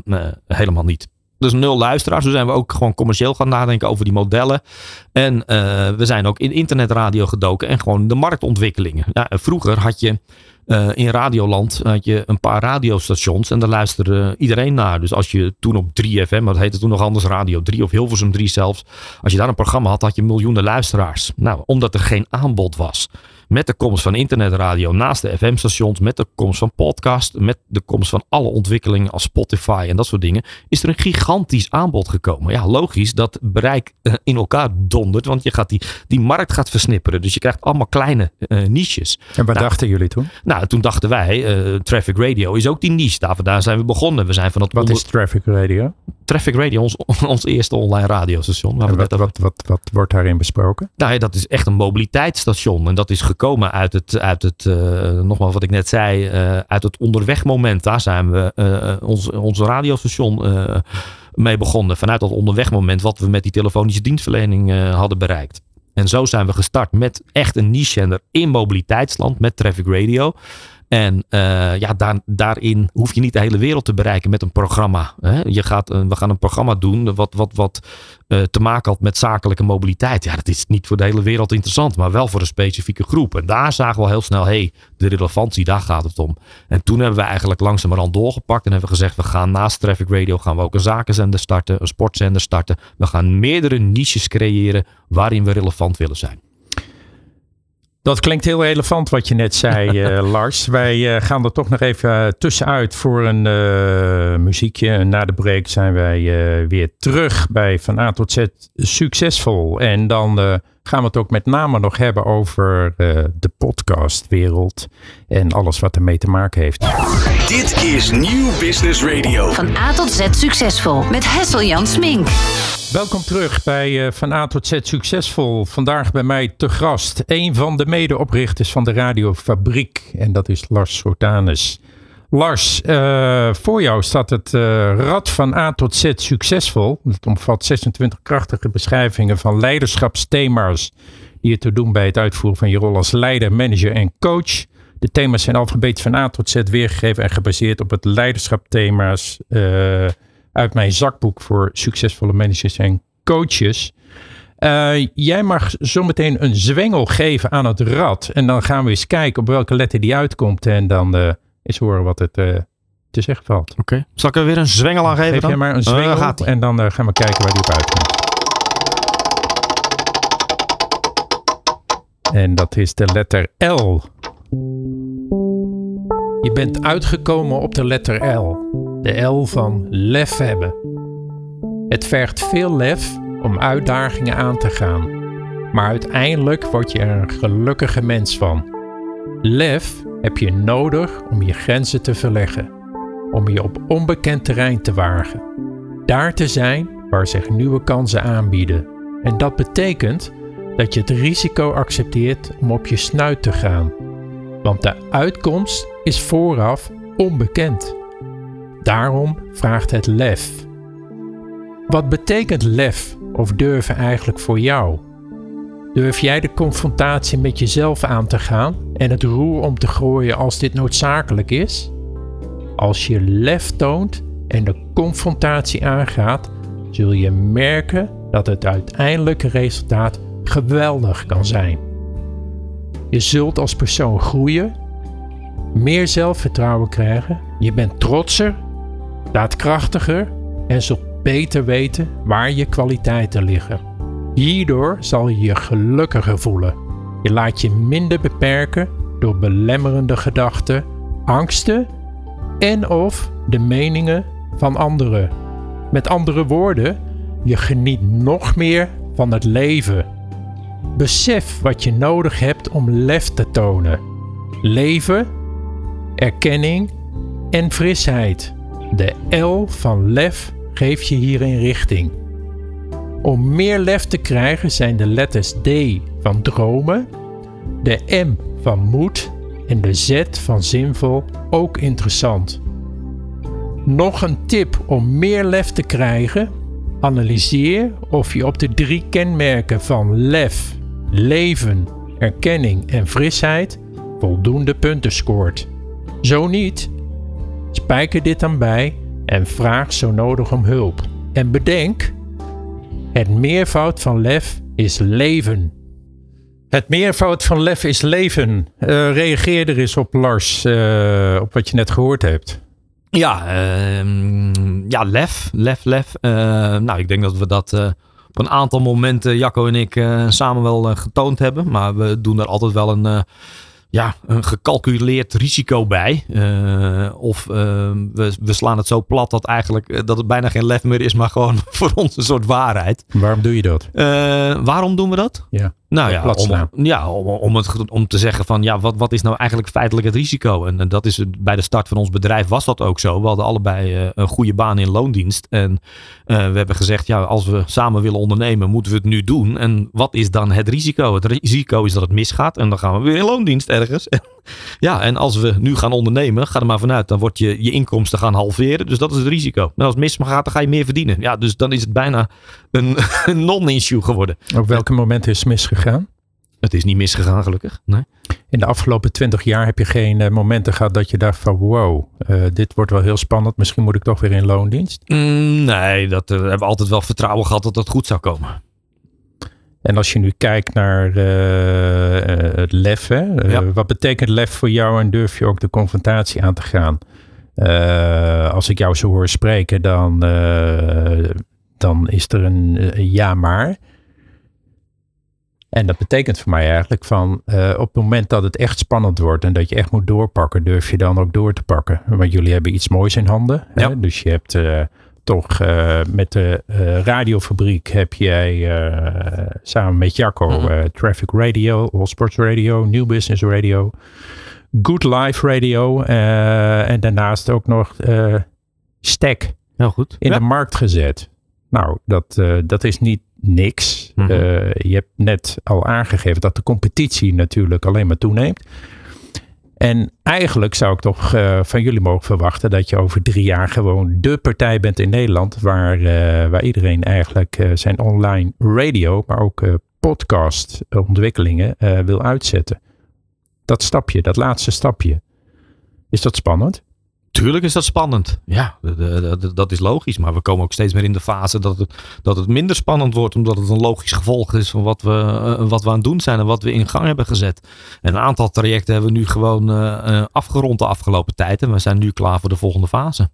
helemaal niet. Dus nul luisteraars. Toen zijn we ook gewoon commercieel gaan nadenken over die modellen. En we zijn ook in internetradio gedoken en gewoon de marktontwikkelingen. Vroeger had je uh, in Radioland had je een paar radiostations en daar luisterde iedereen naar. Dus als je toen op 3FM, dat heette toen nog anders Radio 3 of Hilversum 3 zelfs. Als je daar een programma had, had je miljoenen luisteraars. Nou, omdat er geen aanbod was met de komst van internetradio naast de FM-stations, met de komst van podcast, met de komst van alle ontwikkelingen als Spotify en dat soort dingen, is er een gigantisch aanbod gekomen. Ja, logisch dat bereik eh, in elkaar dondert, want je gaat die, die markt gaat versnipperen. Dus je krijgt allemaal kleine uh, niches. En wat nou, dachten jullie toen? Nou, toen dachten wij, uh, Traffic Radio is ook die niche. Daar, daar zijn we begonnen. We zijn van het wat is Traffic Radio? Traffic Radio, ons, ons eerste online radiostation. Wat, wat, wat, wat, wat wordt daarin besproken? Nou, ja, dat is echt een mobiliteitsstation. En dat is gekomen uit het, uit het uh, nogmaals wat ik net zei, uh, uit het onderwegmoment. Daar zijn we uh, ons, ons radiostation mee begonnen. Vanuit dat onderwegmoment wat we met die telefonische dienstverlening hadden bereikt. En zo zijn we gestart met echt een niche-zender in mobiliteitsland met Traffic Radio. En uh, ja, daar, daarin hoef je niet de hele wereld te bereiken met een programma. Hè? Je gaat, we gaan een programma doen wat, wat, wat uh, te maken had met zakelijke mobiliteit. Ja, dat is niet voor de hele wereld interessant, maar wel voor een specifieke groep. En daar zagen we al heel snel, hey, de relevantie, daar gaat het om. En toen hebben we eigenlijk langzamerhand doorgepakt en hebben we gezegd, we gaan naast Traffic Radio gaan we ook een zakenzender starten, een sportzender starten. We gaan meerdere niches creëren waarin we relevant willen zijn. Dat klinkt heel relevant wat je net zei, uh, Lars. Wij uh, gaan er toch nog even tussenuit voor een uh, muziekje. Na de break zijn wij weer terug bij Van A tot Z Succesvol. En dan gaan we het ook met name nog hebben over de podcastwereld. En alles wat ermee te maken heeft. Dit is Nieuw Business Radio. Van A tot Z Succesvol met Hessel Jan Smink. Welkom terug bij uh, Van A tot Z Succesvol. Vandaag bij mij te gast een van de medeoprichters van de Radiofabriek. En dat is Lars Sotanus. Lars, uh, voor jou staat het uh, Rad van A tot Z Succesvol. Het omvat 26 krachtige beschrijvingen van leiderschapsthema's. Die je te doen bij het uitvoeren van je rol als leider, manager en coach. De thema's zijn alfabetisch van A tot Z weergegeven en gebaseerd op het leiderschapthema's uit mijn zakboek voor succesvolle managers en coaches. Uh, jij mag zometeen een zwengel geven aan het rad. En dan gaan we eens kijken op welke letter die uitkomt. En dan uh, eens horen wat het uh, te zeggen valt. Oké. Okay. Zal ik er weer een zwengel aan geven Geef dan? jij maar een zwengel gaat en dan gaan we kijken waar die op uitkomt. En dat is de letter L. Je bent uitgekomen op de letter L. De L van lef hebben. Het vergt veel lef om uitdagingen aan te gaan, maar uiteindelijk word je er een gelukkige mens van. Lef heb je nodig om je grenzen te verleggen, om je op onbekend terrein te wagen. Daar te zijn waar zich nieuwe kansen aanbieden. En dat betekent dat je het risico accepteert om op je snuit te gaan. Want de uitkomst is vooraf onbekend. Daarom vraagt het lef. Wat betekent lef of durven eigenlijk voor jou? Durf jij de confrontatie met jezelf aan te gaan en het roer om te gooien als dit noodzakelijk is? Als je lef toont en de confrontatie aangaat, zul je merken dat het uiteindelijke resultaat geweldig kan zijn. Je zult als persoon groeien, meer zelfvertrouwen krijgen, je bent trotser, daadkrachtiger en zult beter weten waar je kwaliteiten liggen. Hierdoor zal je je gelukkiger voelen. Je laat je minder beperken door belemmerende gedachten, angsten en of de meningen van anderen. Met andere woorden, je geniet nog meer van het leven. Besef wat je nodig hebt om lef te tonen. Leven, erkenning en frisheid. De L van lef geeft je hierin richting. Om meer lef te krijgen zijn de letters D van dromen, de M van moed en de Z van zinvol ook interessant. Nog een tip om meer lef te krijgen: analyseer of je op de drie kenmerken van lef, leven, erkenning en frisheid voldoende punten scoort. Zo niet, spijker dit dan bij en vraag zo nodig om hulp. En bedenk, het meervoud van lef is leven. Het meervoud van lef is leven. Uh, reageer er eens op, Lars, uh, op wat je net gehoord hebt. Ja, uh, ja lef, lef, lef. Uh, nou, ik denk dat we dat op een aantal momenten, Jacco en ik, samen wel getoond hebben. Maar we doen er altijd wel een ja, een gecalculeerd risico bij. Uh, of uh, we, we, slaan het zo plat dat, eigenlijk, eh, dat het bijna geen lef meer is, maar gewoon voor ons een soort waarheid. Waarom doe je dat? Uh, waarom doen we dat? Ja. Nou ja, om, ja om, om, het, om te zeggen van ja, wat, wat is nou eigenlijk feitelijk het risico? En, en dat is bij de start van ons bedrijf was dat ook zo. We hadden allebei uh, een goede baan in loondienst. En uh, we hebben gezegd, ja, als we samen willen ondernemen, moeten we het nu doen. En wat is dan het risico? Het risico is dat het misgaat en dan gaan we weer in loondienst ergens. ja, en als we nu gaan ondernemen, ga er maar vanuit, dan wordt je, je inkomsten gaan halveren. Dus dat is het risico. En als het misgaat, dan ga je meer verdienen. Ja, dus dan is het bijna een, een non-issue geworden. Op welke moment is het misgegaan? Het is niet misgegaan, gelukkig. Nee. In de afgelopen twintig jaar heb je geen uh, momenten gehad dat je dacht van wow, uh, dit wordt wel heel spannend. Misschien moet ik toch weer in loondienst? Mm, nee, dat uh, hebben we altijd wel vertrouwen gehad dat dat goed zou komen. En als je nu kijkt naar het lef, hè? Ja. wat betekent lef voor jou en durf je ook de confrontatie aan te gaan? als ik jou zo hoor spreken, dan, dan is er een ja maar. En dat betekent voor mij eigenlijk van op het moment dat het echt spannend wordt en dat je echt moet doorpakken, durf je dan ook door te pakken. Want jullie hebben iets moois in handen. Ja. Hè? Dus je hebt toch uh, met de radiofabriek heb jij samen met Jacco -hmm. Traffic Radio, All Sports Radio, New Business Radio, Good Life Radio en daarnaast ook nog Stack Heel goed. in ja. de markt gezet. Nou, dat, dat is niet niks. Mhm. Uh, je hebt net al aangegeven dat de competitie natuurlijk alleen maar toeneemt. En eigenlijk zou ik toch uh, van jullie mogen verwachten dat je over drie jaar gewoon de partij bent in Nederland waar, uh, waar iedereen eigenlijk zijn online radio, maar ook podcast ontwikkelingen wil uitzetten. Dat stapje, dat laatste stapje. Is dat spannend? Tuurlijk is dat spannend. Ja, dat is logisch. Maar we komen ook steeds meer in de fase dat het, dat het minder spannend wordt. Omdat het een logisch gevolg is van wat we, uh, wat we aan het doen zijn en wat we in gang hebben gezet. En een aantal trajecten hebben we nu gewoon uh, afgerond de afgelopen tijd. En we zijn nu klaar voor de volgende fase.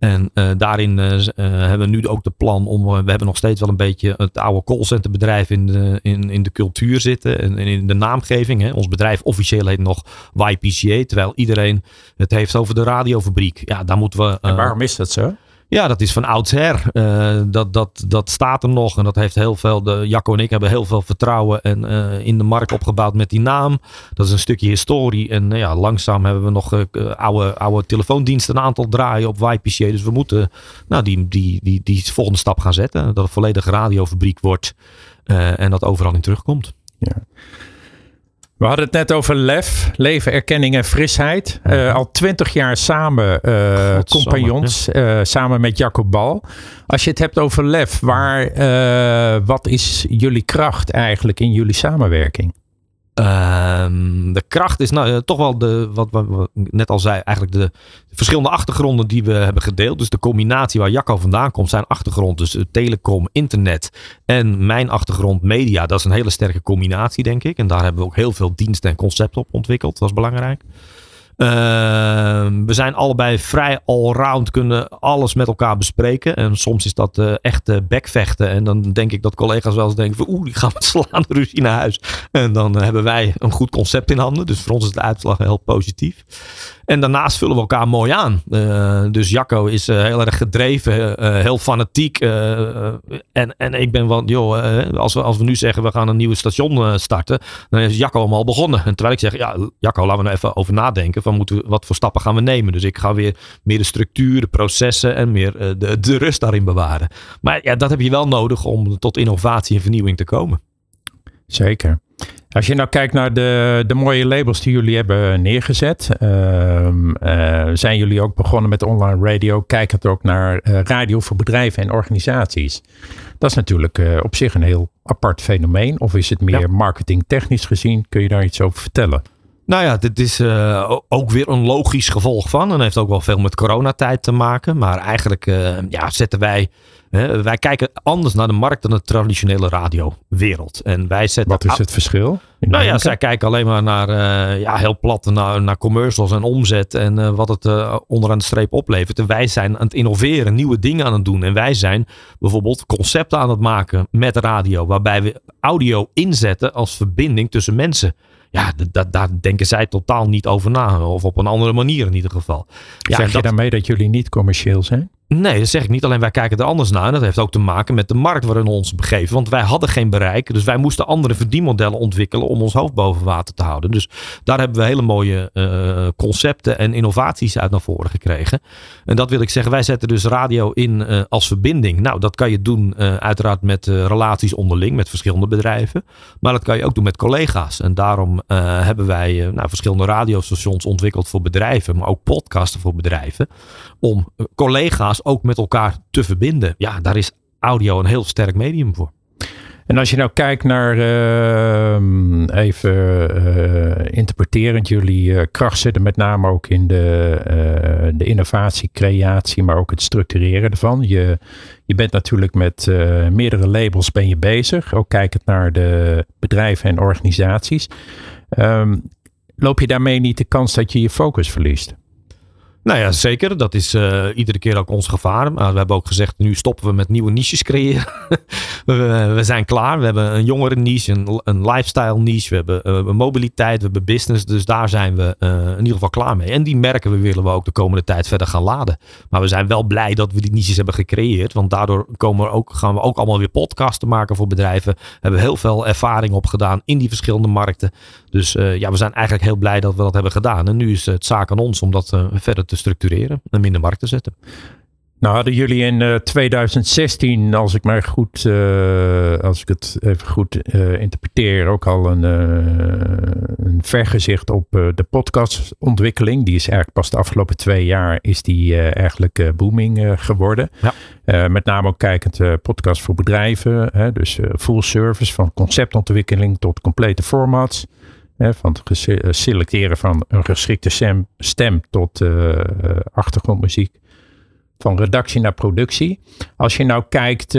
En uh, daarin uh, hebben we nu ook de plan om. we hebben nog steeds wel een beetje het oude callcenterbedrijf in de, in, in de cultuur zitten. En, en in de naamgeving. Hè. Ons bedrijf officieel heet nog YPCA. Terwijl iedereen het heeft over de radiofabriek. Ja, daar moeten we. en waarom is dat zo? Ja, dat is van oudsher. Uh, dat, dat, dat staat er nog. En dat heeft heel veel. De, Jacco en ik hebben heel veel vertrouwen en, uh, in de markt opgebouwd met die naam. Dat is een stukje historie. En uh, ja, langzaam hebben we nog oude, oude telefoondiensten een aantal draaien op YPCA. Dus we moeten nou, die, die, die, die volgende stap gaan zetten. Dat het volledig radiofabriek wordt. en dat overal in terugkomt. Ja. We hadden het net over lef, leven, erkenning en frisheid. Uh, al twintig jaar samen, uh, compagnons, uh, samen met Jacob Bal. Als je het hebt over lef, waar, wat is jullie kracht eigenlijk in jullie samenwerking? Ehm, de kracht is nou toch wel de, wat net al zei, eigenlijk de, verschillende achtergronden die we hebben gedeeld. Dus de combinatie waar Jacco vandaan komt, zijn achtergrond, dus telecom, internet en mijn achtergrond media. Dat is een hele sterke combinatie, denk ik. En daar hebben we ook heel veel diensten en concepten op ontwikkeld. Dat is belangrijk. Ehm, we zijn allebei vrij allround, kunnen alles met elkaar bespreken. En soms is dat uh, echt uh, bekvechten. En dan denk ik dat collega's wel eens denken van oeh, die gaan met slaan ruzie naar huis. En dan uh, hebben wij een goed concept in handen. Dus voor ons is de uitslag heel positief. En daarnaast vullen we elkaar mooi aan. Dus Jacco is heel erg gedreven, heel fanatiek. en, en ik ben van, joh, als, we, als we nu zeggen we gaan een nieuwe station starten, dan is Jacco allemaal begonnen. En terwijl ik zeg, ja, Jacco, laten we nou even over nadenken. Moeten we, wat voor stappen gaan we nemen? Dus ik ga weer meer de structuur, de processen en meer de, de rust daarin bewaren. Maar ja, dat heb je wel nodig om tot innovatie en vernieuwing te komen. Zeker. Als je nou kijkt naar de, de mooie labels die jullie hebben neergezet, uh, uh, zijn jullie ook begonnen met online radio? Kijk het ook naar uh, radio voor bedrijven en organisaties. Dat is natuurlijk eh, op zich een heel apart fenomeen. Of is het meer ja. marketingtechnisch gezien? Kun je daar iets over vertellen? Nou ja, dit is uh, ook weer een logisch gevolg van. En heeft ook wel veel met coronatijd te maken. Maar eigenlijk uh, ja, zetten wij. Wij kijken anders naar de markt dan de traditionele radiowereld. En wij zetten. Wat is het verschil? Nou ja, zij kijken alleen maar naar ja, heel plat naar, naar commercials en omzet. En wat het onderaan de streep oplevert. En wij zijn aan het innoveren, nieuwe dingen aan het doen. En wij zijn bijvoorbeeld concepten aan het maken met radio. Waarbij we audio inzetten als verbinding tussen mensen ja, daar denken zij totaal niet over na. Of op een andere manier in ieder geval. Ja, zeg je dat, daarmee dat jullie niet commercieel zijn? Nee, dat zeg ik niet. Alleen wij kijken er anders naar. En dat heeft ook te maken met de markt waarin we ons begeven. Want wij hadden geen bereik. Dus wij moesten andere verdienmodellen ontwikkelen om ons hoofd boven water te houden. Dus daar hebben we hele mooie uh, concepten en innovaties uit naar voren gekregen. En dat wil ik zeggen. Wij zetten dus radio in uh, als verbinding. Nou, dat kan je doen uh, uiteraard met relaties onderling. Met verschillende bedrijven. Maar dat kan je ook doen met collega's. En daarom hebben wij nou, verschillende radiostations ontwikkeld voor bedrijven. Maar ook podcasten voor bedrijven. Om collega's ook met elkaar te verbinden. Ja, daar is audio een heel sterk medium voor. En als je nou kijkt naar, uh, even uh, interpreterend, jullie uh, kracht zitten met name ook in de, de innovatie, creatie, maar ook het structureren ervan. Je, je bent natuurlijk met meerdere labels ben je bezig, ook kijkend naar de bedrijven en organisaties. Um, loop je daarmee niet de kans dat je je focus verliest? Nou ja, zeker. Dat is uh, iedere keer ook ons gevaar. We hebben ook gezegd, nu stoppen we met nieuwe niches creëren. we, we, zijn klaar. We hebben een jongere niche, een, een lifestyle niche. We hebben uh, mobiliteit, we hebben business. Dus daar zijn we in ieder geval klaar mee. En die merken we willen we ook de komende tijd verder gaan laden. Maar we zijn wel blij dat we die niches hebben gecreëerd. Want daardoor komen we ook, gaan we ook allemaal weer podcasten maken voor bedrijven. We hebben heel veel ervaring opgedaan in die verschillende markten. Dus ja, we zijn eigenlijk heel blij dat we dat hebben gedaan. En nu is het zaak aan ons om dat verder te structureren en in de markt te zetten. Nou hadden jullie in uh, 2016, als ik maar goed, uh, als ik het even goed uh, interpreteer, ook al een, een vergezicht op de podcastontwikkeling. Die is eigenlijk pas de afgelopen twee jaar is die eigenlijk booming geworden. Ja. met name ook kijkend podcast voor bedrijven. Hè, dus full service van conceptontwikkeling tot complete formats. Hè, van het selecteren van een geschikte stem, stem tot uh, achtergrondmuziek. Van redactie naar productie. Als je nou kijkt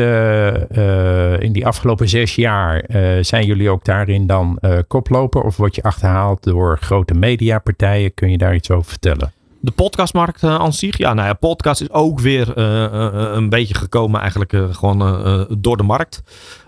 in die afgelopen zes jaar, zijn jullie ook daarin dan koploper? Of word je achterhaald door grote mediapartijen? Kun je daar iets over vertellen? De podcastmarkt aan. Ja, nou ja, podcast is ook weer een beetje gekomen eigenlijk gewoon door de markt.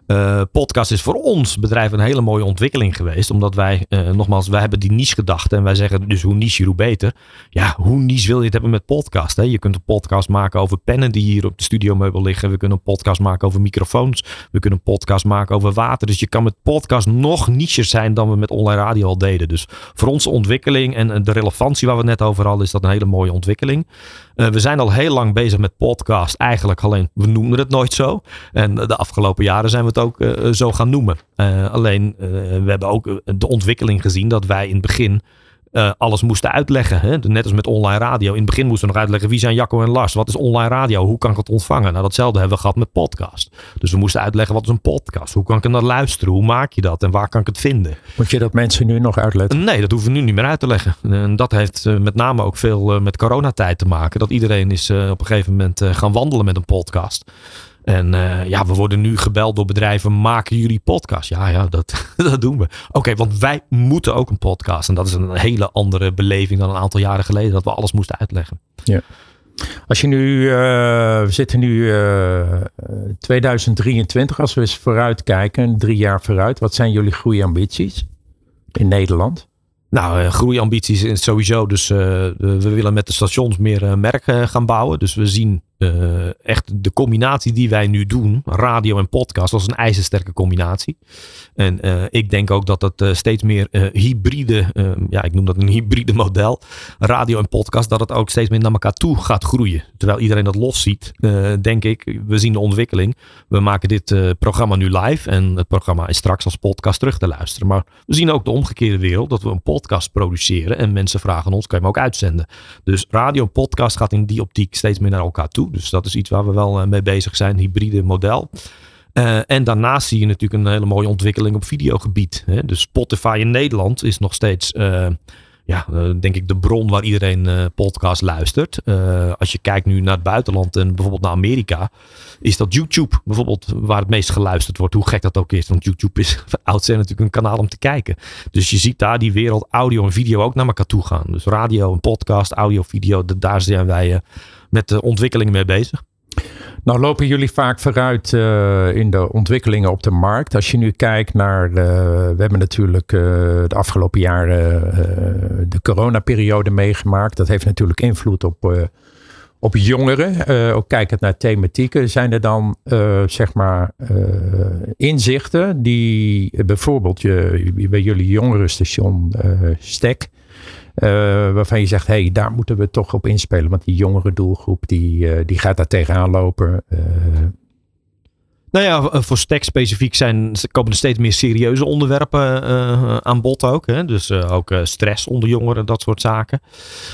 Uh, podcast is voor ons bedrijf een hele mooie ontwikkeling geweest. Omdat wij, uh, nogmaals, wij hebben die niche gedacht. En wij zeggen dus hoe niche, hoe beter. Ja, hoe niche wil je het hebben met podcast? Hè? Je kunt een podcast maken over pennen die hier op de studiomeubel liggen. We kunnen een podcast maken over microfoons. We kunnen een podcast maken over water. Dus je kan met podcast nog niche zijn dan we met online radio al deden. Dus voor onze ontwikkeling en de relevantie waar we net over hadden, is dat een hele mooie ontwikkeling. We zijn al heel lang bezig met podcast. Eigenlijk alleen, we noemden het nooit zo. En de afgelopen jaren zijn we het ook eh, zo gaan noemen. Eh, alleen, eh, we hebben ook eh, de ontwikkeling gezien dat wij in het begin eh, alles moesten uitleggen. Hè? Net als met online radio. In het begin moesten we nog uitleggen wie zijn Jacco en Lars. Wat is online radio? Hoe kan ik het ontvangen? Nou, datzelfde hebben we gehad met podcast. Dus we moesten uitleggen wat is een podcast? Hoe kan ik naar luisteren? Hoe maak je dat? En waar kan ik het vinden? Moet je dat mensen nu nog uitleggen? Nee, dat hoeven we nu niet meer uit te leggen. En dat heeft eh, met name ook veel eh, met coronatijd te maken. Dat iedereen is eh, op een gegeven moment eh, gaan wandelen met een podcast. En eh, ja, we worden nu gebeld door bedrijven. Maken jullie podcast? Ja, ja, dat, dat doen we. Oké, want wij moeten ook een podcast. En dat is een hele andere beleving dan een aantal jaren geleden. Dat we alles moesten uitleggen. Als je nu, eh, we zitten nu eh, 2023, als we eens vooruit kijken, drie jaar vooruit. Wat zijn jullie groeiambities in Nederland? Nou, eh, groeiambities is sowieso. Dus eh, we willen met de stations meer eh, merk eh, gaan bouwen. Dus we zien eh, echt de combinatie die wij nu doen, radio en podcast, als een ijzersterke combinatie. En eh, ik denk ook dat het eh, steeds meer hybride, eh, ja, ik noem dat een hybride model, radio en podcast, dat het ook steeds meer naar elkaar toe gaat groeien. Terwijl iedereen dat los ziet, denk ik, we zien de ontwikkeling. We maken dit programma nu live en het programma is straks als podcast terug te luisteren. Maar we zien ook de omgekeerde wereld, dat we een podcast produceren en mensen vragen ons, kan je hem ook uitzenden? Dus radio en podcast gaat in die optiek steeds meer naar elkaar toe. Dus dat is iets waar we wel eh, mee bezig zijn, hybride model. Eh, en daarnaast zie je natuurlijk een hele mooie ontwikkeling op videogebied. Hè? Dus Spotify in Nederland is nog steeds, eh, ja, denk ik, de bron waar iedereen podcast luistert. Als je kijkt nu naar het buitenland en bijvoorbeeld naar Amerika, is dat YouTube bijvoorbeeld waar het meest geluisterd wordt. Hoe gek dat ook is, want YouTube is van oudsher natuurlijk een kanaal om te kijken. Dus je ziet daar die wereld audio en video ook naar elkaar toe gaan. Dus radio en podcast, audio, video, da- daar zijn wij met de ontwikkelingen mee bezig. Nou lopen jullie vaak vooruit eh, in de ontwikkelingen op de markt. Als je nu kijkt naar, eh, we hebben natuurlijk eh, de afgelopen jaren de coronaperiode meegemaakt. Dat heeft natuurlijk invloed op, op jongeren. Ook kijkend naar thematieken. Zijn er dan zeg maar inzichten die bijvoorbeeld je, bij jullie jongerenstation Stek... eh, waarvan je zegt, hé, hey, daar moeten we toch op inspelen. Want die jongere doelgroep, die, eh, die gaat daar tegenaan lopen. Eh, Nou ja, voor Stek specifiek zijn, komen er steeds meer serieuze onderwerpen aan bod ook. Hè? Dus ook stress onder jongeren, dat soort zaken.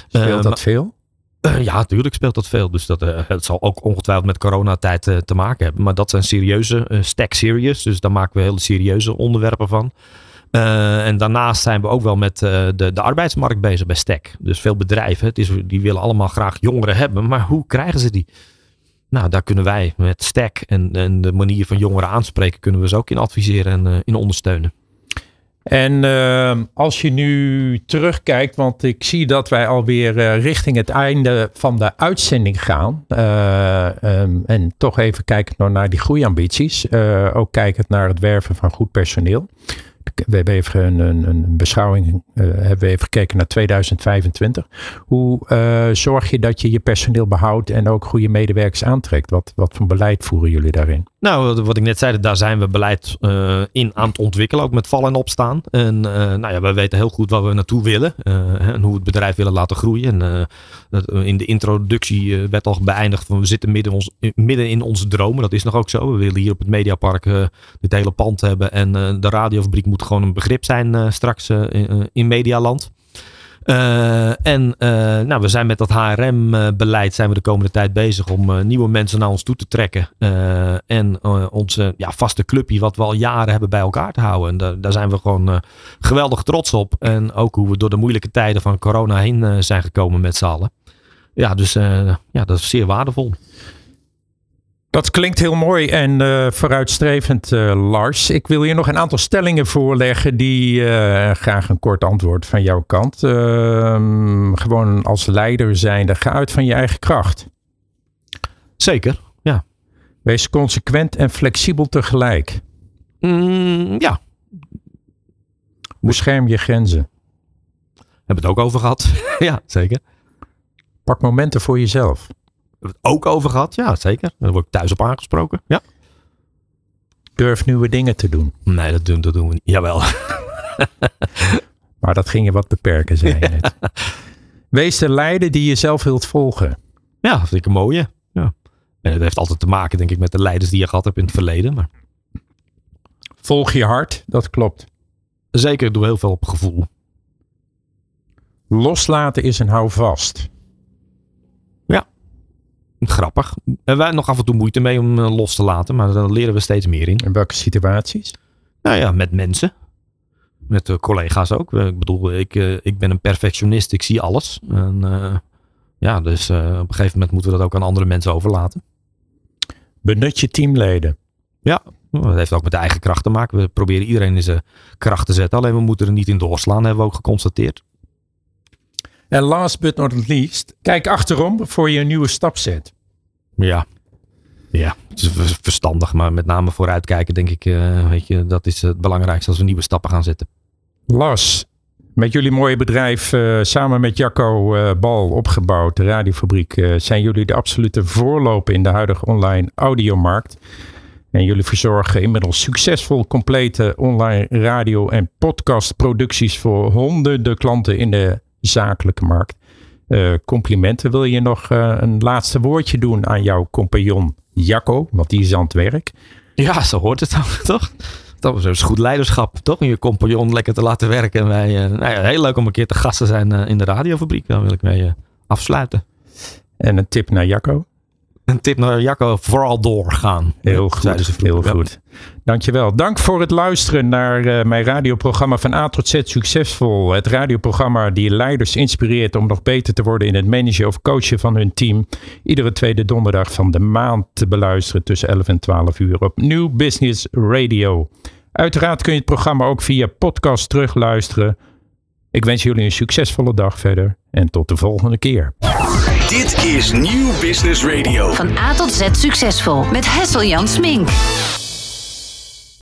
speelt dat veel? Ja, natuurlijk speelt dat veel. Dus dat, het zal ook ongetwijfeld met coronatijd te maken hebben. Maar dat zijn serieuze, stack serious. Dus daar maken we hele serieuze onderwerpen van. Eh, en daarnaast zijn we ook wel met eh, de, de arbeidsmarkt bezig bij Stack. Dus veel bedrijven, het is, die willen allemaal graag jongeren hebben. Maar hoe krijgen ze die? Nou, daar kunnen wij met Stack en, de manier van jongeren aanspreken, kunnen we ze ook in adviseren en eh, in ondersteunen. En als je nu terugkijkt, want ik zie dat wij alweer richting het einde van de uitzending gaan. Eh, ehm, en toch even kijken naar die groeiambities. Ook kijkend naar het werven van goed personeel. We hebben even een, een, beschouwing, eh, hebben we even gekeken naar 2025. Hoe eh, zorg je dat je je personeel behoudt en ook goede medewerkers aantrekt? Wat, wat voor beleid voeren jullie daarin? Nou, wat ik net zei, daar zijn we beleid eh, in aan het ontwikkelen, ook met vallen en opstaan. En nou ja, we weten heel goed waar we naartoe willen en hoe we het bedrijf willen laten groeien. En in de introductie werd al beëindigd van we zitten midden midden in onze dromen. Dat is nog ook zo. We willen hier op het Mediapark dit hele pand hebben en de radiofabriek moet gewoon een begrip zijn eh, straks eh, in, in Medialand. Eh, en eh, nou, we zijn met dat HRM-beleid zijn we de komende tijd bezig om eh, nieuwe mensen naar ons toe te trekken. Eh, en eh, onze ja, vaste clubje, wat we al jaren hebben bij elkaar te houden. En daar, zijn we gewoon eh, geweldig trots op. En ook hoe we door de moeilijke tijden van corona heen eh, zijn gekomen met z'n allen. Ja, dus eh, ja, dat is zeer waardevol. Dat klinkt heel mooi en eh, vooruitstrevend, eh, Lars. Ik wil je nog een aantal stellingen voorleggen die eh, graag een kort antwoord van jouw kant. Ehm, gewoon als leider zijnde, ga uit van je eigen kracht. Zeker, ja. Wees consequent en flexibel tegelijk. Mm, ja, Bescherm je grenzen. hebben we het ook over gehad. ja, zeker. Pak momenten voor jezelf. Het ook over gehad. Ja, zeker. Daar word ik thuis op aangesproken. Ja. Durf nieuwe dingen te doen. Nee, dat doen, dat doen we niet. Jawel. Maar dat ging je wat beperken, zei je net. Wees de leider die je zelf wilt volgen. Ja, dat vind ik een mooie. Ja. En het heeft altijd te maken, denk ik, met de leiders die je gehad hebt in het verleden. Maar Volg je hart, dat klopt. Zeker, ik doe heel veel op gevoel. Loslaten is een houvast. Grappig. En wij nog af en toe moeite mee om eh, los te laten, maar daar leren we steeds meer in. In welke situaties? Nou ja, met mensen. Met de collega's ook. Eh, Ik bedoel, ik, eh, ik ben een perfectionist. Ik zie alles. En, eh, ja, dus eh, op een gegeven moment moeten we dat ook aan andere mensen overlaten. Benut je teamleden. Ja, dat heeft ook met de eigen kracht te maken. We proberen iedereen in zijn kracht te zetten. Alleen we moeten er niet in doorslaan, hebben we ook geconstateerd. En last but not least, kijk achterom voor je een nieuwe stap zet. Ja. Ja, het is ver- verstandig, maar met name vooruitkijken, denk ik, eh, weet je, dat is het belangrijkste als we nieuwe stappen gaan zetten. Lars, met jullie mooie bedrijf, eh, samen met Jacco eh, Bal opgebouwd, de radiofabriek, zijn jullie de absolute voorloper in de huidige online audiomarkt. En jullie verzorgen inmiddels succesvol complete online radio- en podcastproducties voor honderden klanten in de zakelijke markt. Eh, complimenten. Wil je nog eh, een laatste woordje doen aan jouw compagnon Jacco, want die is aan het werk. Ja, zo hoort het ook, toch? Dat is goed leiderschap, toch? Om je compagnon lekker te laten werken. En wij, eh, nou ja, heel leuk om een keer te gast te zijn in de radiofabriek. Daar wil ik mee afsluiten. En een tip naar Jacco. Een tip naar Jacco, vooral doorgaan. Heel goed, heel goed. Dankjewel. Dank voor het luisteren naar eh, mijn radioprogramma van A tot Z Succesvol. Het radioprogramma die leiders inspireert om nog beter te worden in het managen of coachen van hun team. Iedere tweede donderdag van de maand te beluisteren tussen 11 en 12 uur op New Business Radio. Uiteraard kun je het programma ook via podcast terugluisteren. Ik wens jullie een succesvolle dag verder en tot de volgende keer. Dit is Nieuw Business Radio. Van A tot Z succesvol met Hessel Jan Smink.